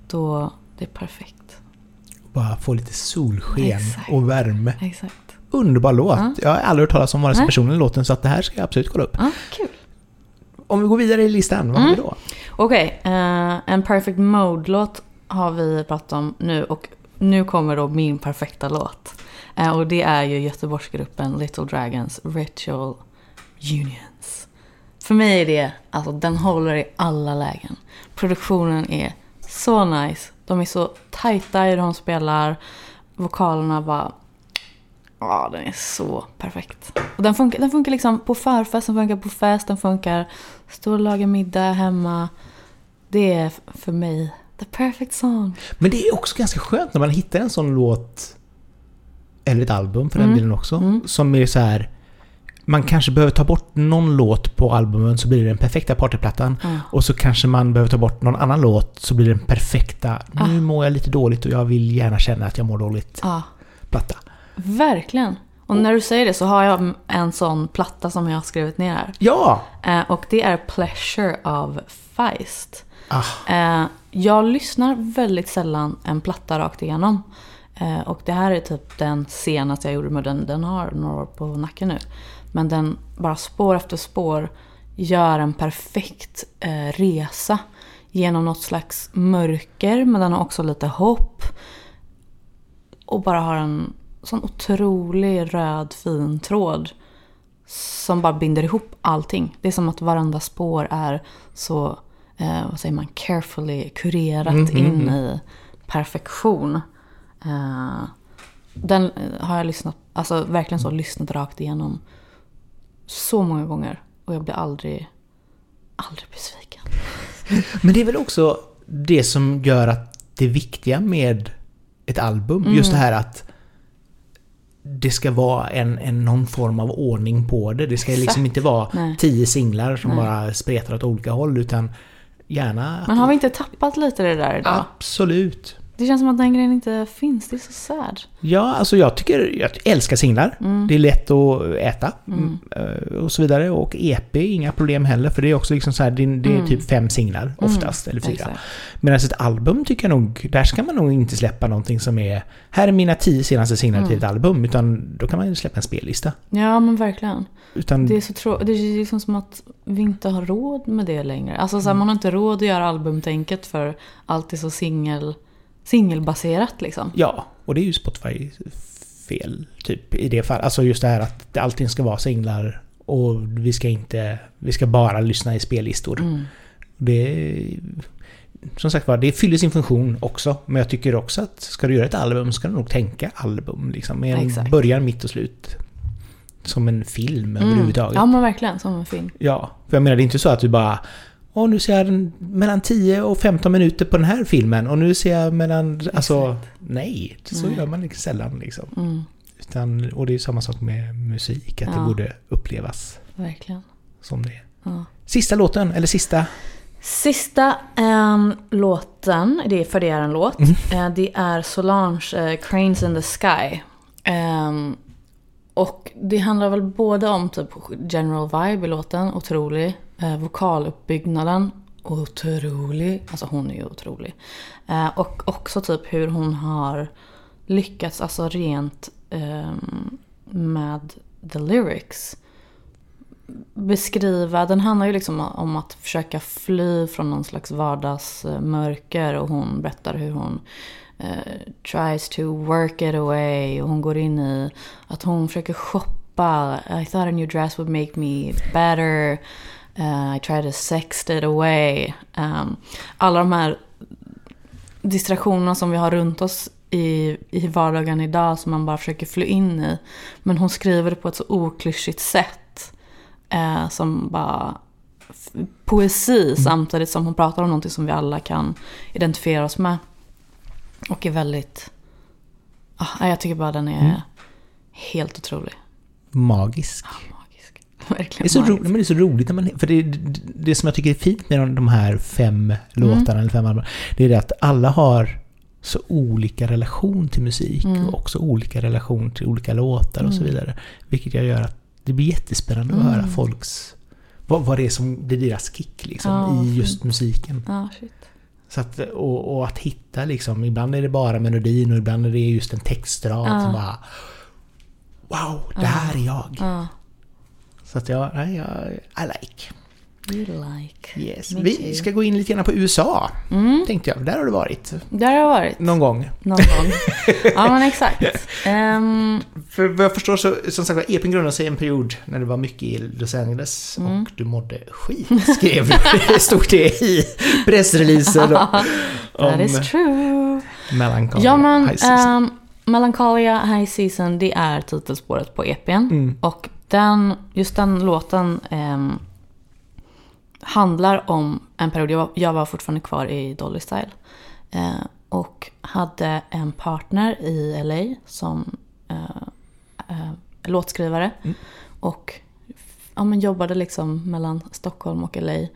Då, det är perfekt. Bara få lite solsken Exakt. och värme. Exakt. Underbar låt. Ja. Jag har aldrig hört talas om vare sig personen eller låten så att det här ska jag absolut kolla upp. Ja, kul. Om vi går vidare i listan, vad har vi då? Okej, eh, en Perfect Mode-låt har vi pratat om nu och nu kommer då min perfekta låt. Eh, och det är ju Göteborgsgruppen Little Dragons Ritual Unions. För mig är det, alltså den håller i alla lägen. Produktionen är så nice, De är så tajta i hur de spelar. Vokalerna bara... Ja, den är så perfekt. Och den funkar, den funkar liksom på förfest, den funkar på fest, den funkar stå och laga middag hemma. Det är för mig the perfect song. Men det är också ganska skönt när man hittar en sån låt, eller ett album för den Mm. delen också, Mm. som är så här. Man kanske behöver ta bort någon låt på albumen så blir det den perfekta partyplattan. Ja. Och så kanske man behöver ta bort någon annan låt så blir det den perfekta, nu Ah. mår jag lite dåligt och jag vill gärna känna att jag mår dåligt, ja. platta. Verkligen. Och när du säger det så har jag en sån platta som jag har skrivit ner här. Ja! Eh, och det är Pleasure av Feist. Ah, Eh, jag lyssnar väldigt sällan en platta rakt igenom. Eh, och det här är typ den senaste jag gjorde med den. Den har några år på nacken nu. Men den bara spår efter spår gör en perfekt resa genom något slags mörker men den har också lite hopp. Och bara har en sån otrolig röd fin tråd som bara binder ihop allting. Det är som att varenda spår är så, eh, vad säger man, carefully kurerat Mm, mm, in mm. i perfektion. Eh, den eh, har jag lyssnat, alltså verkligen så lyssnat rakt igenom så många gånger. Och jag blir aldrig, aldrig besviken. Men det är väl också det som gör att det viktiga med ett album, Mm. just det här att det ska vara en, en någon form av ordning på det. Det ska liksom inte vara Nej. tio singlar som Nej. bara spretar åt olika håll utan gärna... Men har vi inte tappat lite det där idag? Absolut. Det känns som att den grejen inte finns. Det är så sad. Ja, alltså jag tycker, jag älskar singlar. Mm. Det är lätt att äta Mm. eh, och så vidare. Och EP, inga problem heller för det är också liksom så här, det, det är Mm. typ fem singlar oftast, eller fyra. Exakt. Medan ett album tycker jag nog, där ska man nog inte släppa någonting som är Här är mina tio senaste singlar till Mm. ett album, utan då kan man ju släppa en spellista. Ja, men verkligen. Utan, Det är så trå- Det är liksom som att vi inte har råd med det längre. Alltså så här, Mm. man har inte råd att göra albumtänket för allt är så singel, singelbaserat liksom. Ja, och det är ju Spotify fel, typ i det fallet. Alltså just det här att allting ska vara singlar och vi ska inte, vi ska bara lyssna i spellistor. Mm. Det som sagt var, det fyller sin funktion också. Men jag tycker också att ska du göra ett album ska du nog tänka album. Liksom, med en Exakt. början, mitt och slut. Som en film Mm. överhuvudtaget. Ja, men verkligen. Som en film. Ja, för jag menar det är inte så att du bara Åh, nu ser jag mellan 10 och 15 minuter på den här filmen och nu ser jag mellan... Alltså, nej. Så Nej. gör man liksom sällan liksom. Mm, Utan, och det är samma sak med musik, att det Ja. borde upplevas verkligen. som det är. Ja. Sista låten, eller sista... Sista ehm, låten, det är för det är en låt. Mm. Eh, det är Solange, eh, Cranes in the Sky. Ehm, och det handlar väl både om typ general vibe i låten, otrolig. Eh, vokaluppbyggnaden, otrolig. Alltså hon är ju otrolig. Eh, och också typ hur hon har lyckats, alltså rent eh, med the lyrics beskriva, den handlar ju liksom om att försöka fly från någon slags vardagsmörker och hon berättar hur hon eh, tries to work it away och hon går in i att hon försöker shoppa. I thought a new dress would make me better. Uh, I tried to sext it away. Um, alla de här distraktionerna som vi har runt oss i, i vardagen idag som man bara försöker fly in i. Men hon skriver det på ett så oklyschigt sätt. Eh, som bara poesi samtidigt som hon pratar om någonting som vi alla kan identifiera oss med. Och är väldigt... Ah, jag tycker bara den är Mm. helt otrolig. Magisk. Magisk. Det Verkligen är, så magisk. roligt, men det är så roligt när man... För det, det, det som jag tycker är fint med de, här fem låtarna, eller fem albumen, det är det att alla har så olika relation till musik Mm. och också olika relation till olika låtar och så Mm. vidare. Vilket jag gör att det blir jättespännande att Mm. höra folks... Vad, vad det är som det är deras kick liksom, Ja, i just fint. musiken. Ja, shit. Så att, och, och att hitta liksom, ibland är det bara melodin och ibland är det just en textrad Ja. som bara... Wow, det här är jag. Ja. Så att jag, nej, jag, I like. You like. Yes. Me Vi too. ska gå in lite grann på USA, Mm, tänkte jag. Där har du varit. där har jag varit. Någon gång. Någon gång. ja men exakt. Ehm, För vad jag förstår så, som sagt EPn grundade sig i en period när det var mycket i Los Angeles Mm. och du mådde skit, skrev det. stod det i pressreleasen that is true. Melancholy Ja men, High Season. um, Melancholia High Season, det är titelspåret på EPn. Mm. Och den, just den låten ehm, handlar om en period, jag var, jag var fortfarande kvar i Dolly Style. Eh, och hade en partner i LA som eh, eh, låtskrivare. Mm. Och ja, men jobbade liksom mellan Stockholm och LA.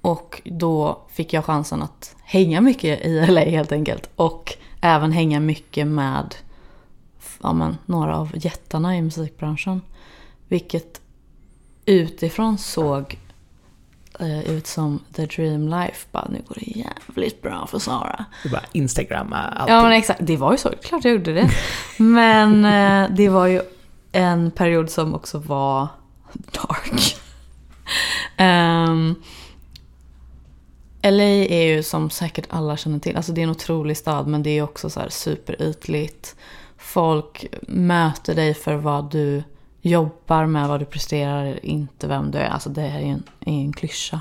Och då fick jag chansen att hänga mycket i LA helt enkelt. Och även hänga mycket med ja, men, några av jättarna i musikbranschen. Vilket utifrån såg ut som the dream life. Bara, nu går det jävligt bra för Sara. Du bara instagramma allting. Ja men exakt, det var ju så. Klart jag gjorde det. Men eh, det var ju en period som också var dark. um, LA är ju som säkert alla känner till, alltså det är en otrolig stad men det är också så här superytligt. Folk möter dig för vad du jobbar med, vad du presterar, inte vem du är. Alltså det här är ju en, är en klyscha.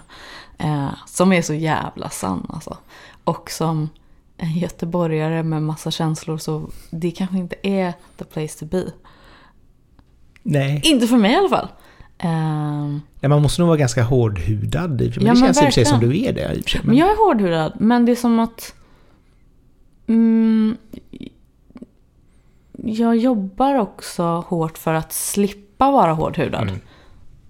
Eh, som är så jävla sann alltså. Och som en göteborgare med massa känslor så det kanske inte är the place to be. Nej. Inte för mig i alla fall. Ehm, Nej, man måste nog vara ganska hårdhudad. Men Ja, det men känns i och för sig som du är det sig. Men jag är hårdhudad, men det är som att... Mm, jag jobbar också hårt för att slippa vara hårdhudad. Mm.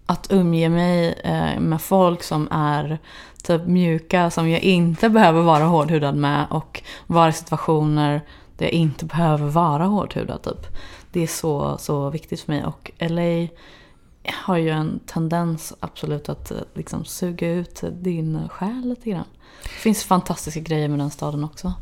Att umge mig eh, med folk som är typ mjuka, som jag inte behöver vara hårdhudad med och vara i situationer där jag inte behöver vara hårdhudad. Typ. Det är så, så viktigt för mig. Och LA har ju en tendens absolut att eh, liksom suga ut din själ lite grann. Det finns fantastiska grejer med den staden också.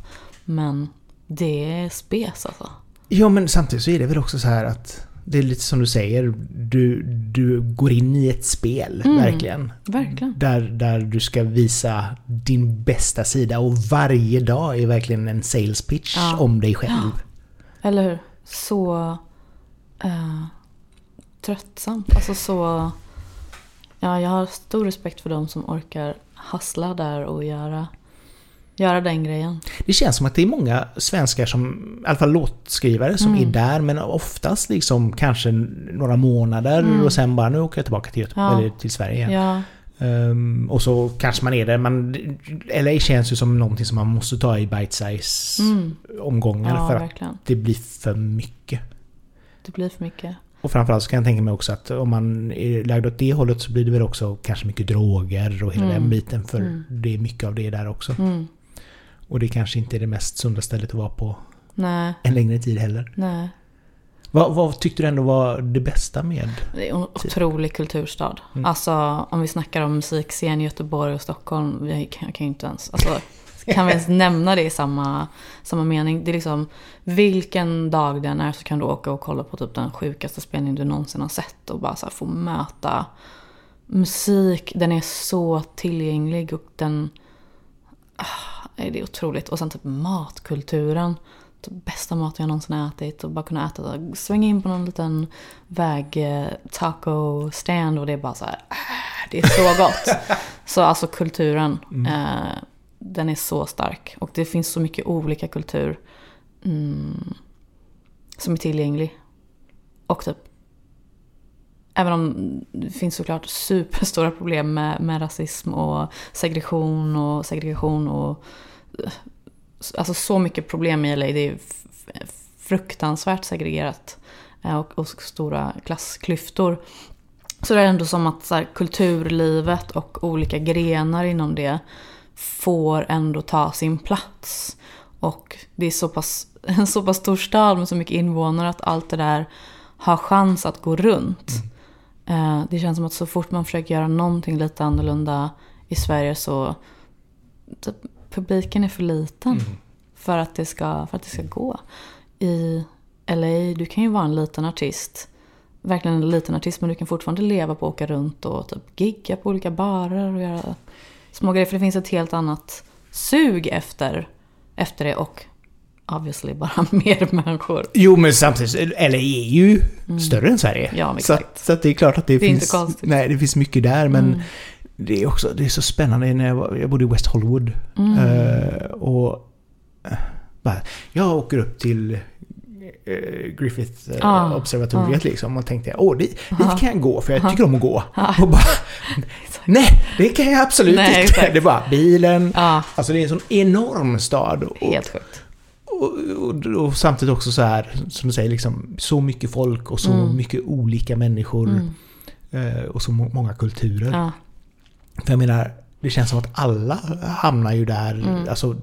Men det är spes alltså. Ja, men samtidigt så är det väl också så här att det är lite som du säger, du, du går in i ett spel, Mm. verkligen. Verkligen. Där, där du ska visa din bästa sida och varje dag är verkligen en sales pitch Ja. om dig själv. Eller hur? Så eh, tröttsamt. Alltså så... Ja, jag har stor respekt för de som orkar hassla där och göra, göra den grejen. Det känns som att det är många svenskar som, i alla fall låtskrivare, som Mm. är där men oftast liksom kanske några månader Mm. och sen bara nu åker jag tillbaka till, Göteborg, Ja. eller till Sverige igen. Ja, Ehm, och så kanske man är där, men LA känns ju som någonting som man måste ta i bite-size mm. omgångar ja för att verkligen. det blir för mycket. Det blir för mycket. Och framförallt så kan jag tänka mig också att om man är lagd åt det hållet så blir det väl också kanske mycket droger och hela Mm. den biten för Mm. det är mycket av det där också. Mm. Och det kanske inte är det mest sunda stället att vara på Nej, en längre tid heller. nej. Vad, vad tyckte du ändå var det bästa med? Det är en otrolig kulturstad. Mm. Alltså om vi snackar om musikscen i Göteborg och Stockholm. Vi kan, kan ju inte ens... Alltså, kan vi ens nämna det i samma, samma mening? Det är liksom, vilken dag den är så kan du åka och kolla på typ den sjukaste spelningen du någonsin har sett. Och bara så få möta musik. Den är så tillgänglig och den... Det är otroligt. Och sen typ matkulturen. Typ bästa maten jag någonsin ätit. Och bara kunna äta, svänga in på någon liten väg eh, taco stand och det är bara så här, ah, det är så gott. så alltså kulturen, eh, den är så stark. Och det finns så mycket olika kultur mm, som är tillgänglig. Och typ, även om det finns såklart superstora problem med, med rasism och segregation och segregation och alltså så mycket problem i LA. Det är fruktansvärt segregerat eh, och, och stora klassklyftor. Så det är ändå som att så här, kulturlivet och olika grenar inom det får ändå ta sin plats. Och det är så pass, en så pass stor stad med så mycket invånare att allt det där har chans att gå runt. Mm. Det känns som att så fort man försöker göra någonting lite annorlunda i Sverige så typ, publiken är för liten Mm. för, att det ska, för att det ska gå. I LA, du kan ju vara en liten artist verkligen en liten artist men du kan fortfarande leva på att åka runt och typ gigga på olika barer och göra små grejer. För det finns ett helt annat sug efter, efter det och obviously bara mer människor. Jo, men samtidigt, LA är ju större än Sverige. Mm. Ja, men så, så att det är klart att det, Det finns... Nej, det finns mycket där, men Mm. det är också det är så spännande när jag, var, jag bodde i West Hollywood. Mm. Eh, och eh, bara, jag åker upp till eh, Griffith eh, Ah, observatoriet liksom och tänkte åh, dit, dit Aha. kan jag gå för jag Aha. tycker om att gå. Ah. Och bara, nej, det kan jag absolut Nej, inte. exakt. Det bara bilen. Ja, Alltså det är en sån enorm stad. Och, helt sjukt. Och, och, och samtidigt också så här, som du säger, liksom, så mycket folk och så Mm. mycket olika människor. Mm. eh, Och så må- många kulturer. Ja. För jag menar, det känns som att alla hamnar ju där, Mm. alltså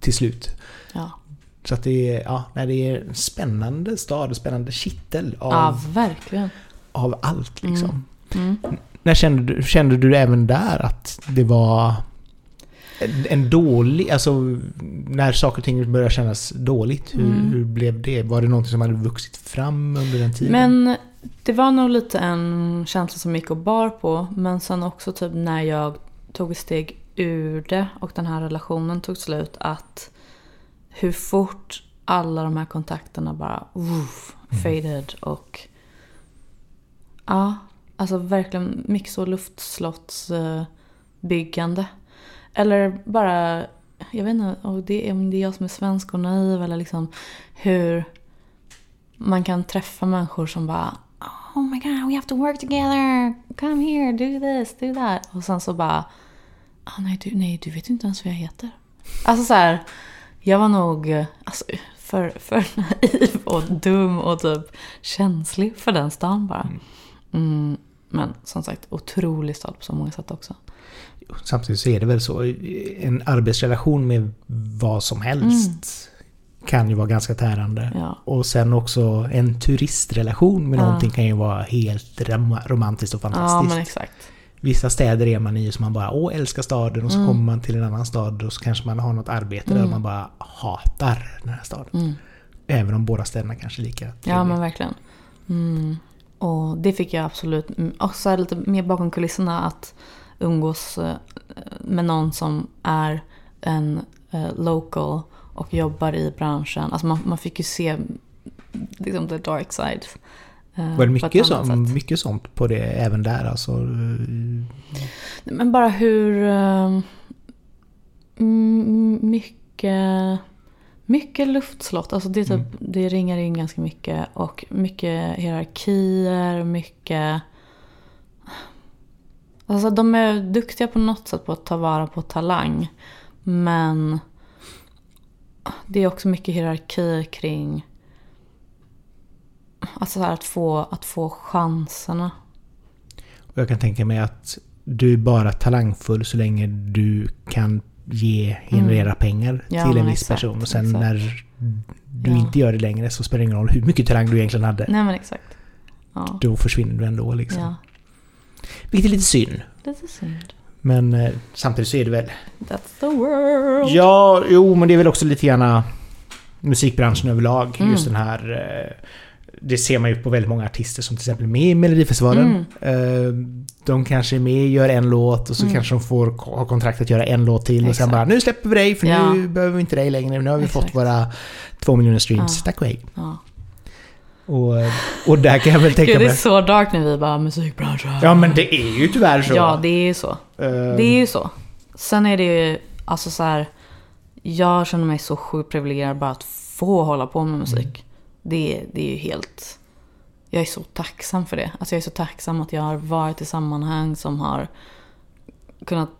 till slut. Ja. Så att det är, ja, nej, det är en spännande stad, spännande kittel av, ja, verkligen. av allt liksom. Mm. När kände kände du även där att det var en, dålig, alltså när saker och ting började kännas dåligt, hur, Mm. hur blev det? Var det någonting som hade vuxit fram under den tiden? Men det var nog lite en känsla som gick och bar på. Men sen också typ när jag tog ett steg ur det och den här relationen tog slut. Att hur fort alla de här kontakterna bara woof, faded och ja, alltså verkligen mycket så luftslottsbyggande. Eller bara, jag vet inte och det, är- om det är jag som är svensk och naiv eller liksom hur man kan träffa människor som bara Oh my god, we have to work together. Come here, do this, do that. Och sen så bara ah, nej, du, nej, du vet inte ens vad jag heter. Alltså så här, jag var nog alltså, för, för naiv och dum och typ känslig för den stan bara. Mm, men som sagt, otrolig stad på så många sätt också. Samtidigt så är det väl så, en arbetsrelation med vad som helst kan ju vara ganska tärande. Mm. Ja. Och sen också en turistrelation med Ja. någonting kan ju vara helt rom- romantiskt och Ja, fantastiskt. men exakt. Vissa städer är man i som man bara åh älskar staden och så Mm. kommer man till en annan stad och så kanske man har något arbete där Mm. man bara hatar den här staden. Mm. Även om båda städerna kanske är lika Ja, trevliga. men verkligen. Mm. Och det fick jag absolut. mm, Och så lite mer bakom kulisserna att umgås eh, med någon som är en eh, local och jobbar i branschen. Alltså man, man fick ju se liksom the dark side. eh, Var det mycket, som, sätt. mycket sånt på det även där alltså? Men bara hur eh, mm, mycket, mycket luftslott. Alltså det, typ, Mm. det ringar in ganska mycket. Och mycket hierarkier, mycket... Alltså de är duktiga på något sätt på att ta vara på talang. Men det är också mycket hierarki kring alltså så här, att, få, att få chanserna. Och jag kan tänka mig att du är bara talangfull så länge du kan ge, generera pengar Mm. Ja, till en viss exakt, person. Och sen exakt. när du Ja. inte gör det längre så spelar det ingen roll hur mycket talang du egentligen hade. Nej men exakt. Ja. Då försvinner du ändå liksom. Vilket är lite synd. Lite synd. Men eh, samtidigt så är det väl... That's the world. Ja, jo, men det är väl också lite grann musikbranschen överlag. Mm. Just den här... eh, Det ser man ju på väldigt många artister som till exempel är med i Melodifestivalen. Eh, De kanske är med, gör en låt och så Mm. kanske de får ha kontrakt att göra en låt till och sen Exakt. bara nu släpper vi dig för Ja. nu behöver vi inte dig längre. Nu har vi Exakt. fått våra två miljoner streams. Ja. Tack och hej. Ja. Och, och där kan jag väl tänka Gud, det är mig... så dark när vi bara musikbranschen. Ja men det är ju tyvärr så. Ja, det är ju så. Eh, Det är ju så. Sen är det ju, alltså så här. Jag känner mig så sjukt privilegierad bara att få hålla på med musik. Det, det är ju helt... Jag är så tacksam för det. Alltså jag är så tacksam att jag har varit i sammanhang som har kunnat...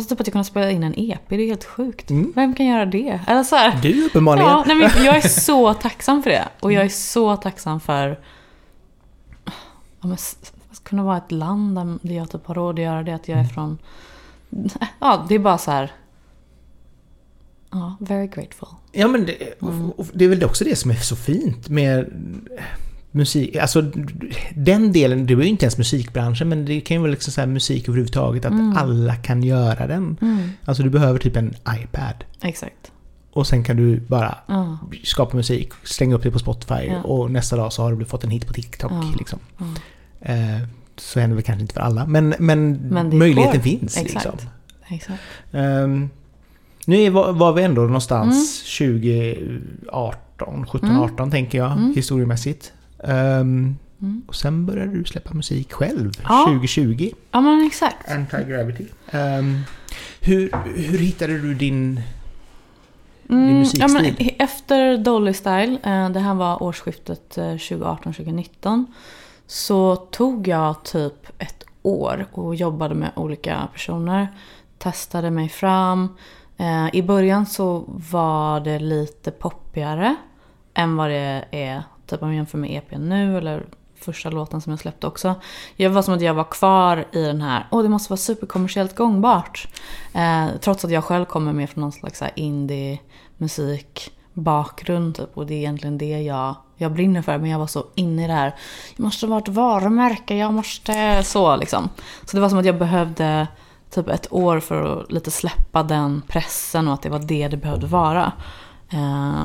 Alltså typ att jag kunnat spela in en EP, det är helt sjukt. Mm. Vem kan göra det? Eller så här, Du uppenbarligen. Ja, nej, men jag är så tacksam för det. Och jag är så tacksam för ja, men, s- att kunna vara ett land där jag typ har råd att göra det. Att jag är från... Ja, det är bara så här... Ja, very grateful. Ja men det, Mm. det är väl också det som är så fint med musik. Alltså den delen, det är ju inte ens musikbranschen men det kan ju vara liksom så musik överhuvudtaget att Mm. alla kan göra den. Mm, Alltså du behöver typ en iPad. exakt. Och sen kan du bara Ja. skapa musik, slänga upp det på Spotify Ja. och nästa dag så har du fått en hit på TikTok. Ja. Liksom. Eh, så händer det väl kanske inte för alla, men, men, Men möjligheten går. finns. Exakt. Liksom. Exakt. Ehm, nu var, var vi ändå någonstans Mm. 2018, 17, 18 tänker jag, Mm. historiemässigt. Ehm, Mm. och sen började du släppa musik själv, Ja. 2020. Ja men exakt. Anti-Gravity. Ehm, hur, hur hittade du din... Mm, musikstil? ja, men efter Dolly Style, eh, det här var årsskiftet eh, 2018-2019, så tog jag typ ett år och jobbade med olika personer. Testade mig fram. Eh, I början så var det lite poppigare än vad det är typ om jag jämför med EPn nu eller första låten som jag släppte också. Det var som att jag var kvar i den här, åh det måste vara superkommersiellt gångbart. Eh, trots att jag själv kommer med från någon slags indie musik bakgrund typ, och det är egentligen det jag, jag brinner för. Men jag var så inne i det här, jag måste vara ett varumärke, jag måste så liksom. Så det var som att jag behövde typ ett år för att lite släppa den pressen och att det var det det behövde vara. Eh,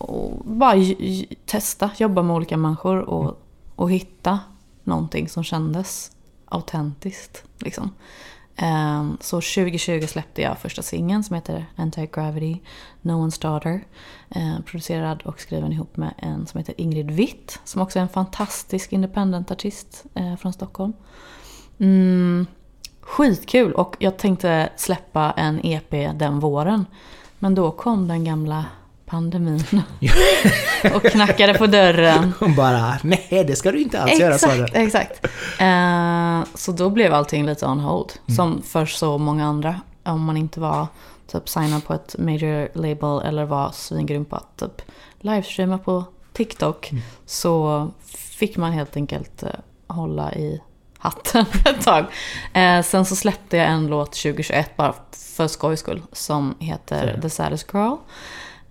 och bara testa, jobba med olika människor och, och hitta någonting som kändes autentiskt. Liksom. Ehm, så 2020 släppte jag första singeln som heter Anti-Gravity, No One's Daughter. Eh, producerad och skriven ihop med en som heter Ingrid Witt, som också är en fantastisk independent-artist eh, från Stockholm. Mm, skitkul och jag tänkte släppa en EP den våren. Men då kom den gamla pandemin och knackade på dörren. Hon bara, nej det ska du inte alls göra, sa Exakt, den. exakt. Eh, så då blev allting lite on hold. Mm. Som för så många andra. Om man inte var typ signad på ett major label eller var svingrym på att typ livestreama på TikTok. Mm. Så fick man helt enkelt eh, hålla i hatten ett tag. Eh, sen så släppte jag en låt 2021 bara för skojs skull. Som heter Så. The Saddest Girl.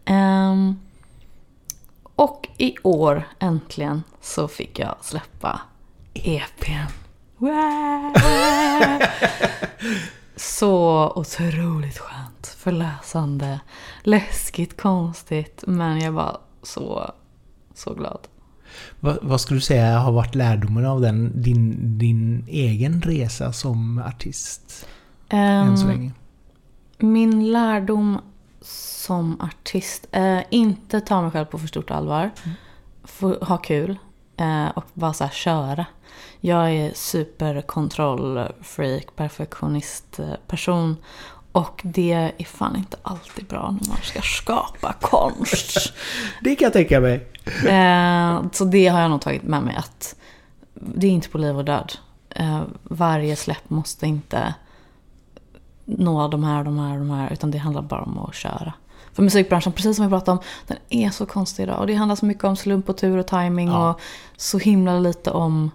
Ehm, och i år äntligen så fick jag släppa EPn. Wow! Så otroligt skönt, förlösande, läskigt, konstigt. Men jag var så, så glad. Vad, vad skulle du säga har varit lärdomen av den, din, din egen resa som artist än så Ehm, länge? Min lärdom som artist, eh, inte ta mig själv på för stort allvar. Få ha kul eh, och bara så här köra. Jag är superkontrollfreak, perfektionist eh, person. Och det är fan inte alltid bra när man ska skapa konst. Det kan jag tänka mig. Eh, så det har jag nog tagit med mig att det är inte på liv och död. Eh, varje släpp måste inte nå de här, de här, de här. Utan det handlar bara om att köra. För musikbranschen, precis som vi pratade om, den är så konstig idag. Och det handlar så mycket om slump och tur och timing Ja. och så himla lite om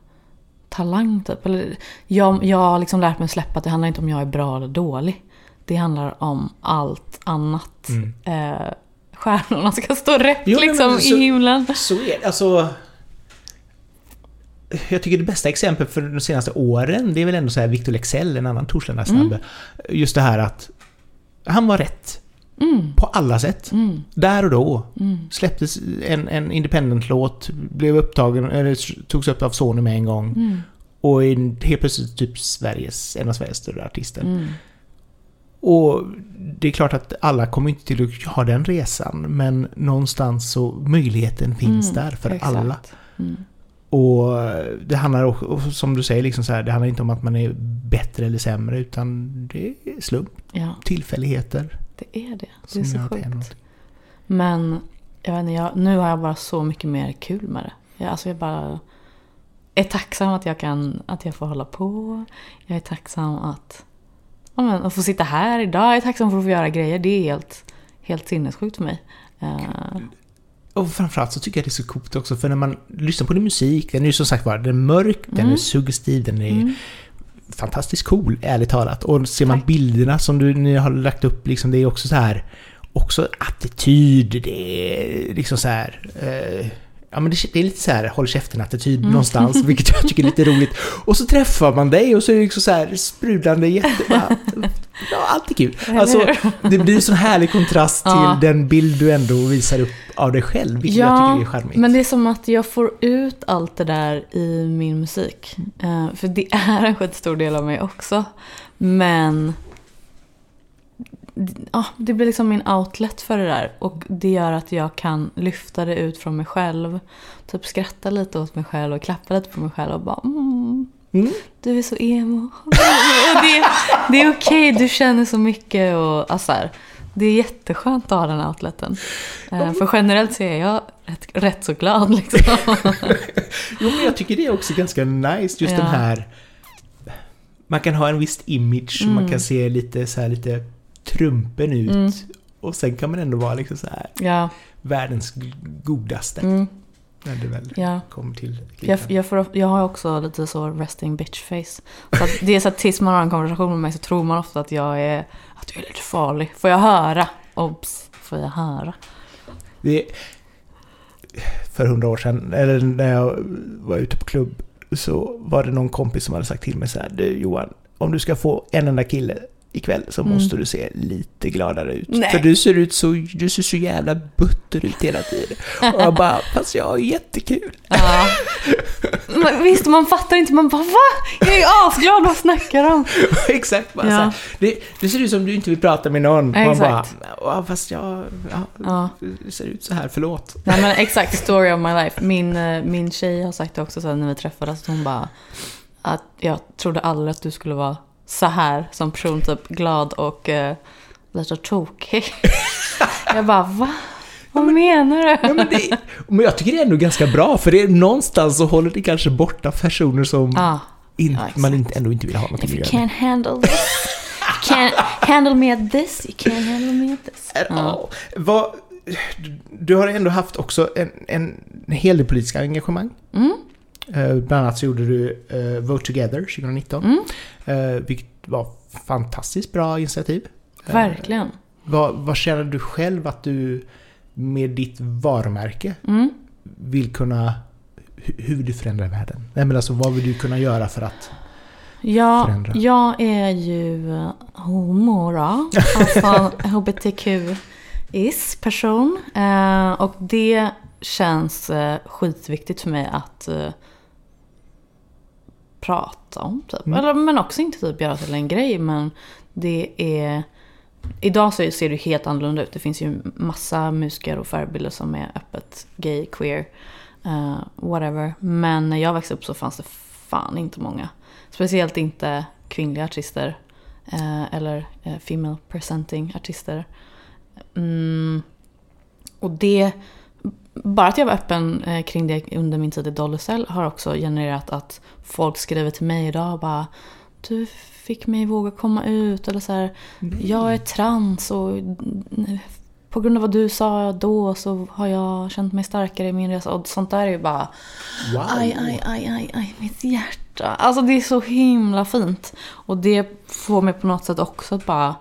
talang typ. Eller, jag, jag har liksom lärt mig att släppa att det handlar inte om jag är bra eller dålig. Det handlar om allt annat. Mm. Eh, stjärnorna ska stå rätt Jo, men liksom så- i himlen. Så är det. Alltså... Jag tycker det bästa exemplet för de senaste åren, det är väl ändå så här Victor Lexell, en annan Torslanda-snubbe. Just det här att han var rätt Mm. på alla sätt. Mm. Där och då. Mm. Släpptes en, en independent-låt, blev upptagen, eller togs upp av Sony med en gång. Mm. Och är helt plötsligt typ Sveriges, en av Sveriges större artister. Mm. Och det är klart att alla kommer inte till att ha den resan, men någonstans så möjligheten finns Mm, där för exakt. alla. Mm. Och det handlar också, som du säger, liksom så här, det handlar inte om att man är bättre eller sämre, utan det är slump, Ja, tillfälligheter det är det. Det är så sjukt. Men jag vet inte, jag, nu har jag bara så mycket mer kul med det. Jag, alltså jag bara är tacksam att jag, kan, att jag får hålla på. Jag är tacksam att, ja, men, att få sitta här idag. Jag är tacksam för att få göra grejer. Det är helt, helt sinnessjukt för mig. Och framförallt så tycker jag det är så coolt också, för när man lyssnar på din musik, den är ju som sagt var, den är mörk, den Mm. är suggestiv, den är mm, fantastiskt cool, ärligt talat. Och ser man Tack. bilderna som du ni har lagt upp, liksom, det är också så här också attityd, det är liksom så här... Eh, ja men det, det är lite så här håll käften-attityd Mm. någonstans, vilket jag tycker är lite roligt. Och så träffar man dig och så är det liksom så här sprudlande jätte... Bara, Ja, allt är kul. Alltså, det blir en sån härlig kontrast till Ja. den bild du ändå visar upp av dig själv, vilket jag tycker är charmigt. men det är som att jag får ut allt det där i min musik. Eh, för det är en skitstor del av mig också. Men ja, det blir liksom min outlet för det där. Och det gör att jag kan lyfta det ut från mig själv. Typ skratta lite åt mig själv och klappa lite på mig själv och bara mm, Mm. du är så emo. Och det, det är okej, du känner så mycket och alltså här, Det är jätteskönt att ha den outleten. Eh, För generellt så är jag rätt, rätt så glad liksom. Jo, men jag tycker det är också ganska nice, just Ja. den här... Man kan ha en viss image och man Mm. kan se lite så här lite trumpen ut. Mm. Och sen kan man ändå vara liksom så här Ja, världens godaste. mm, När det väl ja. kommer till Jag, jag, får, jag har också lite så resting bitch face. Så att det är så att tills man har en konversation med mig så tror man ofta att jag är, att jag är lite farlig. Får jag höra? Obs! Får jag höra? Det, för hundra år sedan, eller när jag var ute på klubb, så var det någon kompis som hade sagt till mig så här, du Johan, om du ska få en enda kille ikväll så Mm. måste du se lite gladare ut. Nej. För du ser ut så, du ser så jävla butter ut hela tiden. Och jag bara, fast jag har jättekul. Ja. Men visst, man fattar inte. Man bara va? Jag är asglad, vad snackar de? Exakt, bara Ja. här, det, det ser ut som du inte vill prata med någon. Man Exakt. bara, fast jag, ja, Ja. det ser ut så här, förlåt. Nej men exakt, story of my life. Min, eh, min tjej har sagt det också sen när vi träffades. Att hon bara, att jag trodde aldrig att du skulle vara så här som person. Typ glad och uh, lite tokig. jag bara, va? Vad menar du? Ja, men, det, men jag tycker det är ändå ganska bra, för det är någonstans så håller det kanske borta personer som Ah, in, Ja, man inte, ändå inte vill ha något if you att göra med. can't handle this, you can't handle me at this, you can't handle me at this. Ja. Ja. Vad, du- har ändå haft också en, en, en hel del politiska engagemang. Mm, Eh, bland annat så gjorde du eh, Vote Together 2019. mm, eh, vilket var fantastiskt bra initiativ. Eh, verkligen. vad, vad känner du själv att du med ditt varumärke Mm. vill kunna... Hur, vill du förändra världen? Nej men alltså vad vill du kunna göra för att... Ja, förändra. jag är ju eh, homo då. Alltså hbtq-is person. Och det känns skitviktigt för mig att prata om. Typ. Mm. Eller, men också inte typ göra till en grej. Men det är... Idag så ser det helt annorlunda ut. Det finns ju massa musiker och förebilder som är öppet gay, queer, eh, whatever. Men när jag växte upp så fanns det fan inte många. Speciellt inte kvinnliga artister. Eh, eller eh, female presenting artister. Mm, och det... Bara att jag var öppen eh, kring det under min tid i Dollarcell har också genererat att folk skriver till mig idag och bara Du fick mig våga komma ut eller så här, Jag är trans och mm, på grund av vad du sa då så har jag känt mig starkare i min resa. Och sånt där är ju bara Wow! Aj, aj, aj, aj, aj, mitt hjärta. Alltså det är så himla fint. Och det får mig på något sätt också att bara...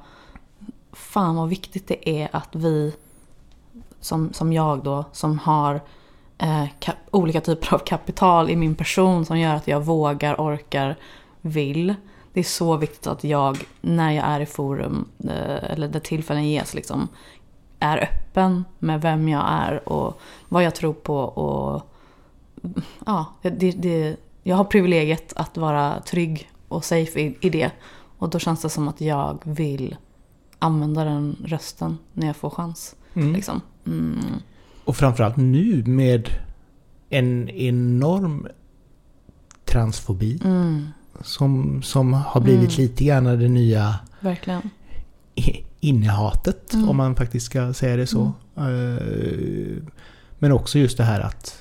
Fan vad viktigt det är att vi, som, som jag då, som har eh, kap, olika typer av kapital i min person som gör att jag vågar, orkar, vill. Det är så viktigt att jag, när jag är i forum, eh, eller där tillfällen ges, liksom, är öppen med vem jag är och vad jag tror på och ja, det, det, jag har privilegiet att vara trygg och safe i, i det. Och då känns det som att jag vill använda den rösten när jag får chans. Mm. Liksom. Mm. Och framförallt nu med en enorm transfobi Mm. som, som har blivit Mm. lite grann det nya Verkligen. innehatet, Mm. om man faktiskt ska säga det så. Eh, Men också just det här att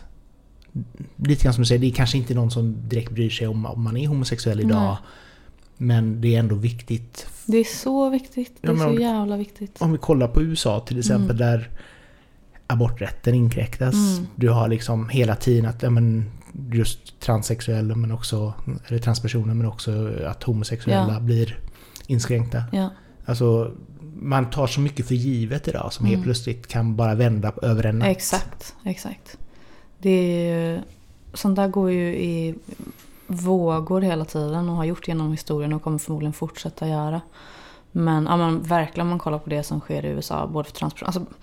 Lite grann som du säger, det är kanske inte någon som direkt bryr sig om om man är homosexuell idag. Nej. Men det är ändå viktigt. Det är så viktigt. Det Ja, är men så jävla viktigt. Om vi kollar på USA till exempel där aborträtten inkräktas. Mm. Du har liksom hela tiden att ja, men, just transsexuella men också, eller transpersoner men också att homosexuella Ja. blir inskränkta. Ja. Alltså, man tar så mycket för givet idag som helt Mm. plötsligt kan bara vända över en natt. Exakt, exakt. Det är ju, sånt där går ju i vågor hela tiden och har gjort genom historien och kommer förmodligen fortsätta göra. Men, ja, men verkligen om man kollar på det som sker i USA, både för transpersoner, alltså,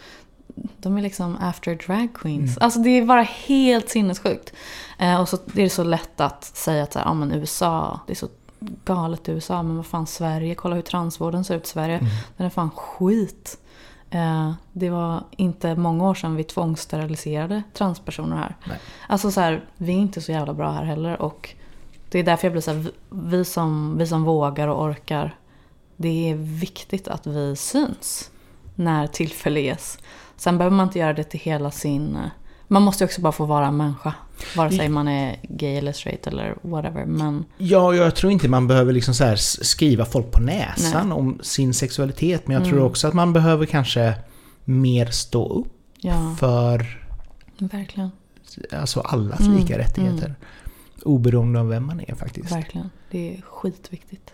de är liksom after drag queens. Alltså det är bara helt sinnessjukt. Eh, och så är det så lätt att säga att så här, ja, men USA, det är så galet i USA, men vad fan Sverige, kolla hur transvården ser ut i Sverige. Den är fan skit. Eh, det var inte många år sedan vi tvångssteriliserade transpersoner här. Nej. Alltså så här, vi är inte så jävla bra här heller. Och det är därför jag blir så här, vi som, vi som vågar och orkar. Det är viktigt att vi syns när tillfälle ges. Sen behöver man inte göra det till hela sin... eh, Man måste ju också bara få vara människa. Vare sig man är gay eller straight eller whatever. Men Ja, jag tror inte man behöver liksom så skriva folk på näsan Nej. om sin sexualitet. Men jag Mm. tror också att man behöver kanske mer stå upp ja, för verkligen. alltså allas Mm, lika rättigheter. Oberoende av vem man är faktiskt. Verkligen. Det är skitviktigt.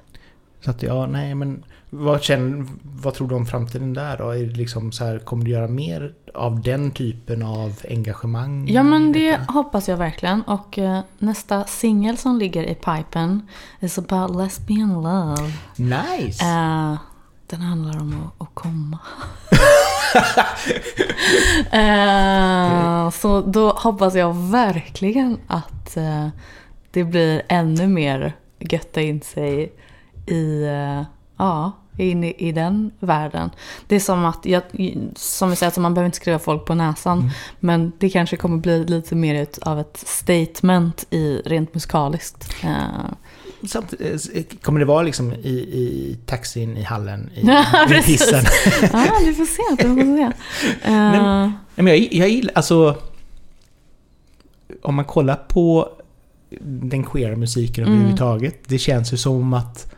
Så att ja, nej men vad, känner, vad tror du om framtiden där då? Är det liksom så här, kommer du göra mer av den typen av engagemang? Ja men det hoppas jag verkligen. Och eh, nästa singel som ligger i pipen is about lesbian love. Nice! Eh, den handlar om att, att komma. Eh, så då hoppas jag verkligen att eh, det blir ännu mer götta in sig i, eh, ja, in i, i den världen. Det är som att, jag, som vi säger, alltså man behöver inte skriva folk på näsan. Men det kanske kommer bli lite mer ut av ett statement i rent musikaliskt. Eh, Samtidigt, eh, kommer det vara liksom i, i taxin i hallen i, i hissen? Ja, vi får se. Vi får se. Eh, Nej, men jag, jag gillar, alltså... Om man kollar på den queera musiken Mm. överhuvudtaget. Det känns ju som att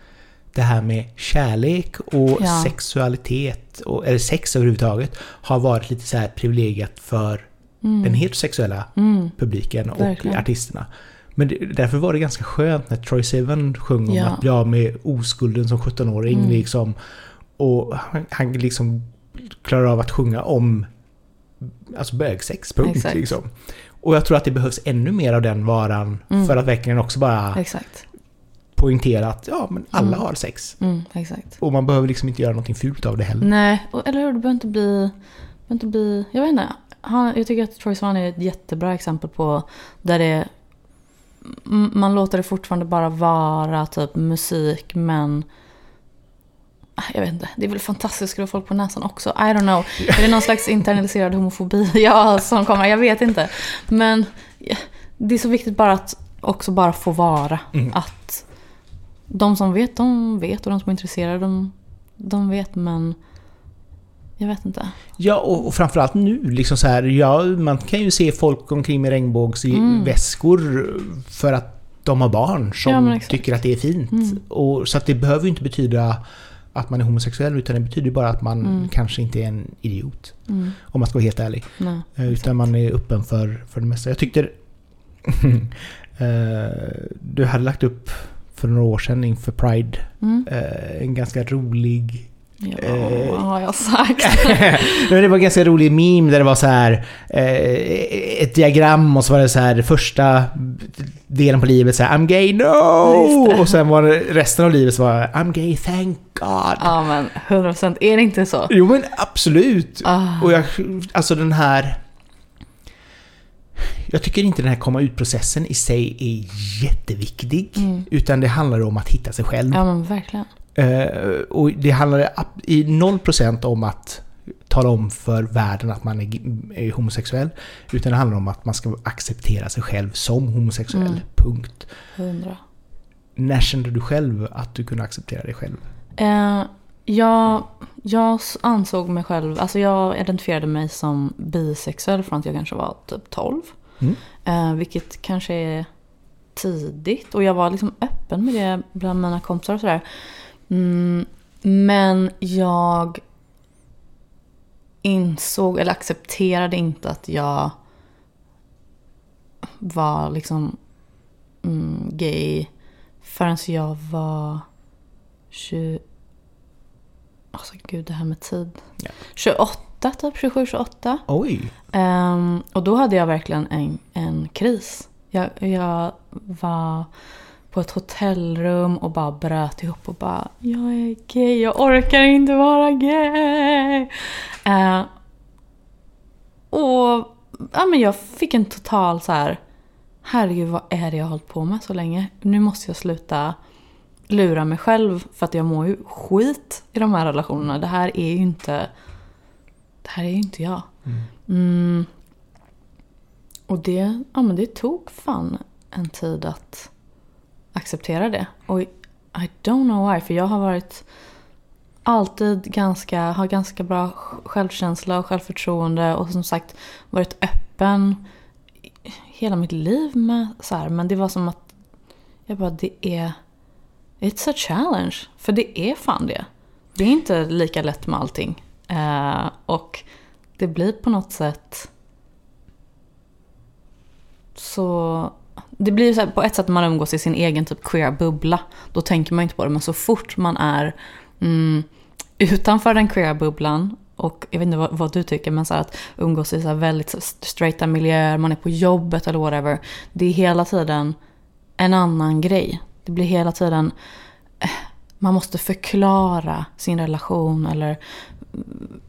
det här med kärlek och Ja. sexualitet, och, eller sex överhuvudtaget, har varit lite så här privilegiet för den heterosexuella mm, publiken och Verkligen. artisterna. Men det, därför var det ganska skönt när Troy Sivan sjöng om Ja. att bli av med oskulden som 17-åring. Mm. Liksom, och han, han liksom klarar av att sjunga om alltså bögsex, punkt. Liksom. Och jag tror att det behövs ännu mer av den varan Mm. för att verkligen också bara exakt. Poängtera att ja, men alla Mm. har sex. Mm, exakt. Och man behöver liksom inte göra någonting fult av det heller. Nej, och, eller hur? Det behöver inte bli... behöver inte bli jag vet inte. Han, jag tycker att Troy Swan är ett jättebra exempel på där det... Man låter det fortfarande bara vara typ musik men... Ah, Jag vet inte. Det är väl fantastiskt att skriva folk på näsan också. I don't know. Är det någon slags internaliserad homofobi ja, som kommer? Jag vet inte. Men det är så viktigt bara att också bara få vara. Mm. Att de som vet, de vet och de som är intresserade, de, de vet. Men jag vet inte. Ja, och, och framförallt nu, liksom så här, ja, man kan ju se folk omkring med regnbågsväskor för att de har barn som Ja, exakt. tycker att det är fint. Mm. Och, så att det behöver ju inte betyda att man är homosexuell, utan det betyder bara att man Mm. kanske inte är en idiot. Mm, Om man ska vara helt ärlig. nej. Eh, Utan man är öppen för, för det mesta. Jag tyckte... eh, du hade lagt upp för några år sedan inför Pride Mm. eh, en ganska rolig Ja, Eh. vad har jag sagt? Det var en ganska rolig meme där det var så här eh, ett diagram och så var det så här första delen på livet så här I'm gay no! Och sen var det resten av livet så var I'm gay thank God. Ja men 100% är det inte så? Jo men absolut. Ah. Och jag, alltså den här... Jag tycker inte den här komma ut-processen i sig är jätteviktig. Mm. Utan det handlar om att hitta sig själv. Ja men verkligen. Eh, och det handlar i 0% om att tala om för världen att man är, är homosexuell. Utan det handlar om att man ska acceptera sig själv som homosexuell. Mm. Punkt. 100. När kände du själv att du kunde acceptera dig själv? Eh, jag, jag ansåg mig själv, alltså jag identifierade mig som bisexuell från att jag kanske var typ 12. Mm. Eh, vilket kanske är tidigt. Och jag var liksom öppen med det bland mina kompisar och sådär. Mm, men jag insåg, eller accepterade inte att jag var liksom mm, gay förrän jag var 20... Alltså gud, det här med tid. Ja. 28 typ, 27-28. Oj! Ehm, och då hade jag verkligen en, en kris. Jag, jag var på ett hotellrum och bara bröt ihop och bara Jag är gay, jag orkar inte vara gay. Eh, och ja, men jag fick en total så här Herregud, vad är det jag har hållit på med så länge? Nu måste jag sluta lura mig själv för att jag mår ju skit i de här relationerna. Det här är ju inte Det här är ju inte jag. Mm. Mm. Och det, ja, men det tog fan en tid att acceptera det. Och I don't know why, för jag har varit alltid ganska, har ganska bra självkänsla och självförtroende och som sagt varit öppen hela mitt liv med så här. Men det var som att jag bara, det är It's a challenge. För det är fan det. Det är inte lika lätt med allting. Eh, och det blir på något sätt så... Det blir så här, på ett sätt när man umgås i sin egen typ queer-bubbla. Då tänker man inte på det. Men så fort man är mm, utanför den queer-bubblan och jag vet inte vad, vad, du tycker, men så att umgås i så väldigt straighta miljöer, man är på jobbet eller whatever. Det är hela tiden en annan grej. Det blir hela tiden, eh, man måste förklara sin relation eller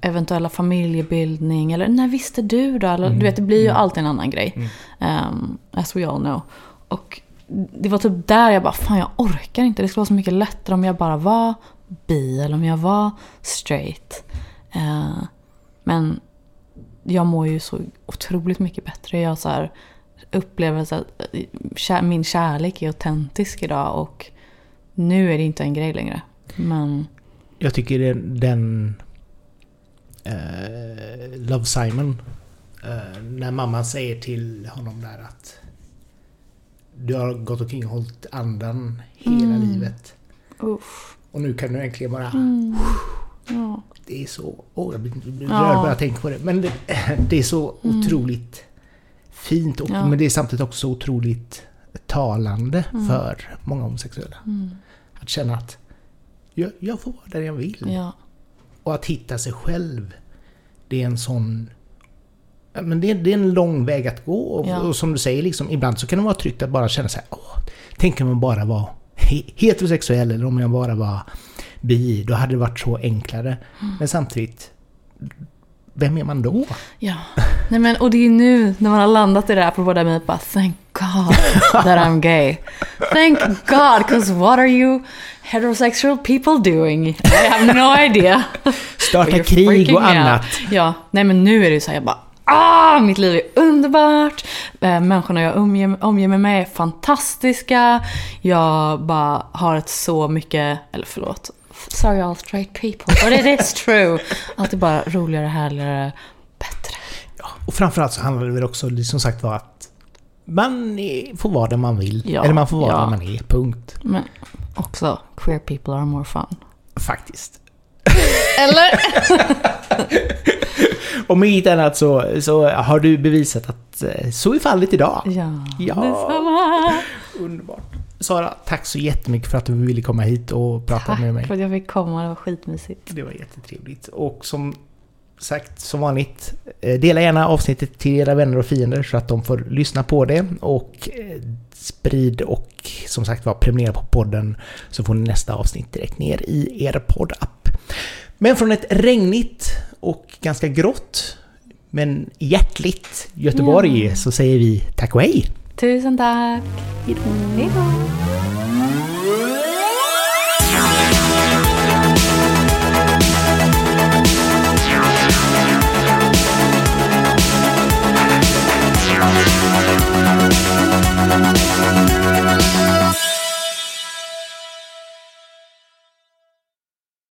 eventuella familjebildning eller när visste du då? Eller, mm. Du vet, det blir ju mm. alltid en annan grej. Mm. Um, as we all know. Och det var typ där jag bara, fan jag orkar inte. Det skulle vara så mycket lättare om jag bara var bi eller om jag var straight. Uh, men jag mår ju så otroligt mycket bättre. Jag så här, upplever så att eh, min kärlek är autentisk idag och nu är det inte en grej längre. Men... Jag tycker den, uh, Love Simon uh, när mamman säger till honom där att du har gått omkring och hållit andan hela mm. livet. Uff. Och nu kan du äntligen bara... Mm. Ja. Det är så... Åh, oh, jag blir rörd bara jag tänker på det. Men det, det är så mm. otroligt fint. Och, ja. Men det är samtidigt också otroligt talande mm. för många homosexuella. Mm. Att känna att jag, jag, får vara där jag vill. Ja. Och att hitta sig själv. Det är en sån... Men det, är, det är en lång väg att gå. Och, ja. och, som du säger, liksom, ibland så kan det vara tryggt att bara känna här, Åh, tänk om jag bara var heterosexuell eller om jag bara var bi. Då hade det varit så enklare. Mm. Men samtidigt, vem är man då? Ja, Nej, men, och det är nu när man har landat i det här, apropå det med bara thank God that I'm gay. Thank God, because what are you heterosexual people doing? I have no idea. Starta krig och annat. Out. Ja, nej men nu är det så här, jag bara Ah, mitt liv är underbart. Eh, människorna jag omger, omger mig med är fantastiska. Jag bara har ett så mycket, eller förlåt, sorry all straight people, but it is true. Alltid bara roligare, härligare, bättre. Ja, och framförallt så handlar det väl också som sagt var att man är, får vara där man vill. Ja, eller man får vara ja. där man är, punkt. Men också, queer people are more fun. Faktiskt. Eller? och med inget annat så, så har du bevisat att eh, så är fallet idag. Ja, ja. detsamma. Underbart. Sara, tack så jättemycket för att du ville komma hit och prata tack med mig. Tack för att jag fick komma, det var skitmysigt. Det var jättetrevligt. Och som sagt, som vanligt, eh, dela gärna avsnittet till era vänner och fiender så att de får lyssna på det. Och eh, sprid och som sagt var prenumerera på podden så får ni nästa avsnitt direkt ner i er poddapp. Men från ett regnigt och ganska grått men hjärtligt Göteborg ja. så säger vi tack och hej! Tusen tack! Hejdå! Hejdå.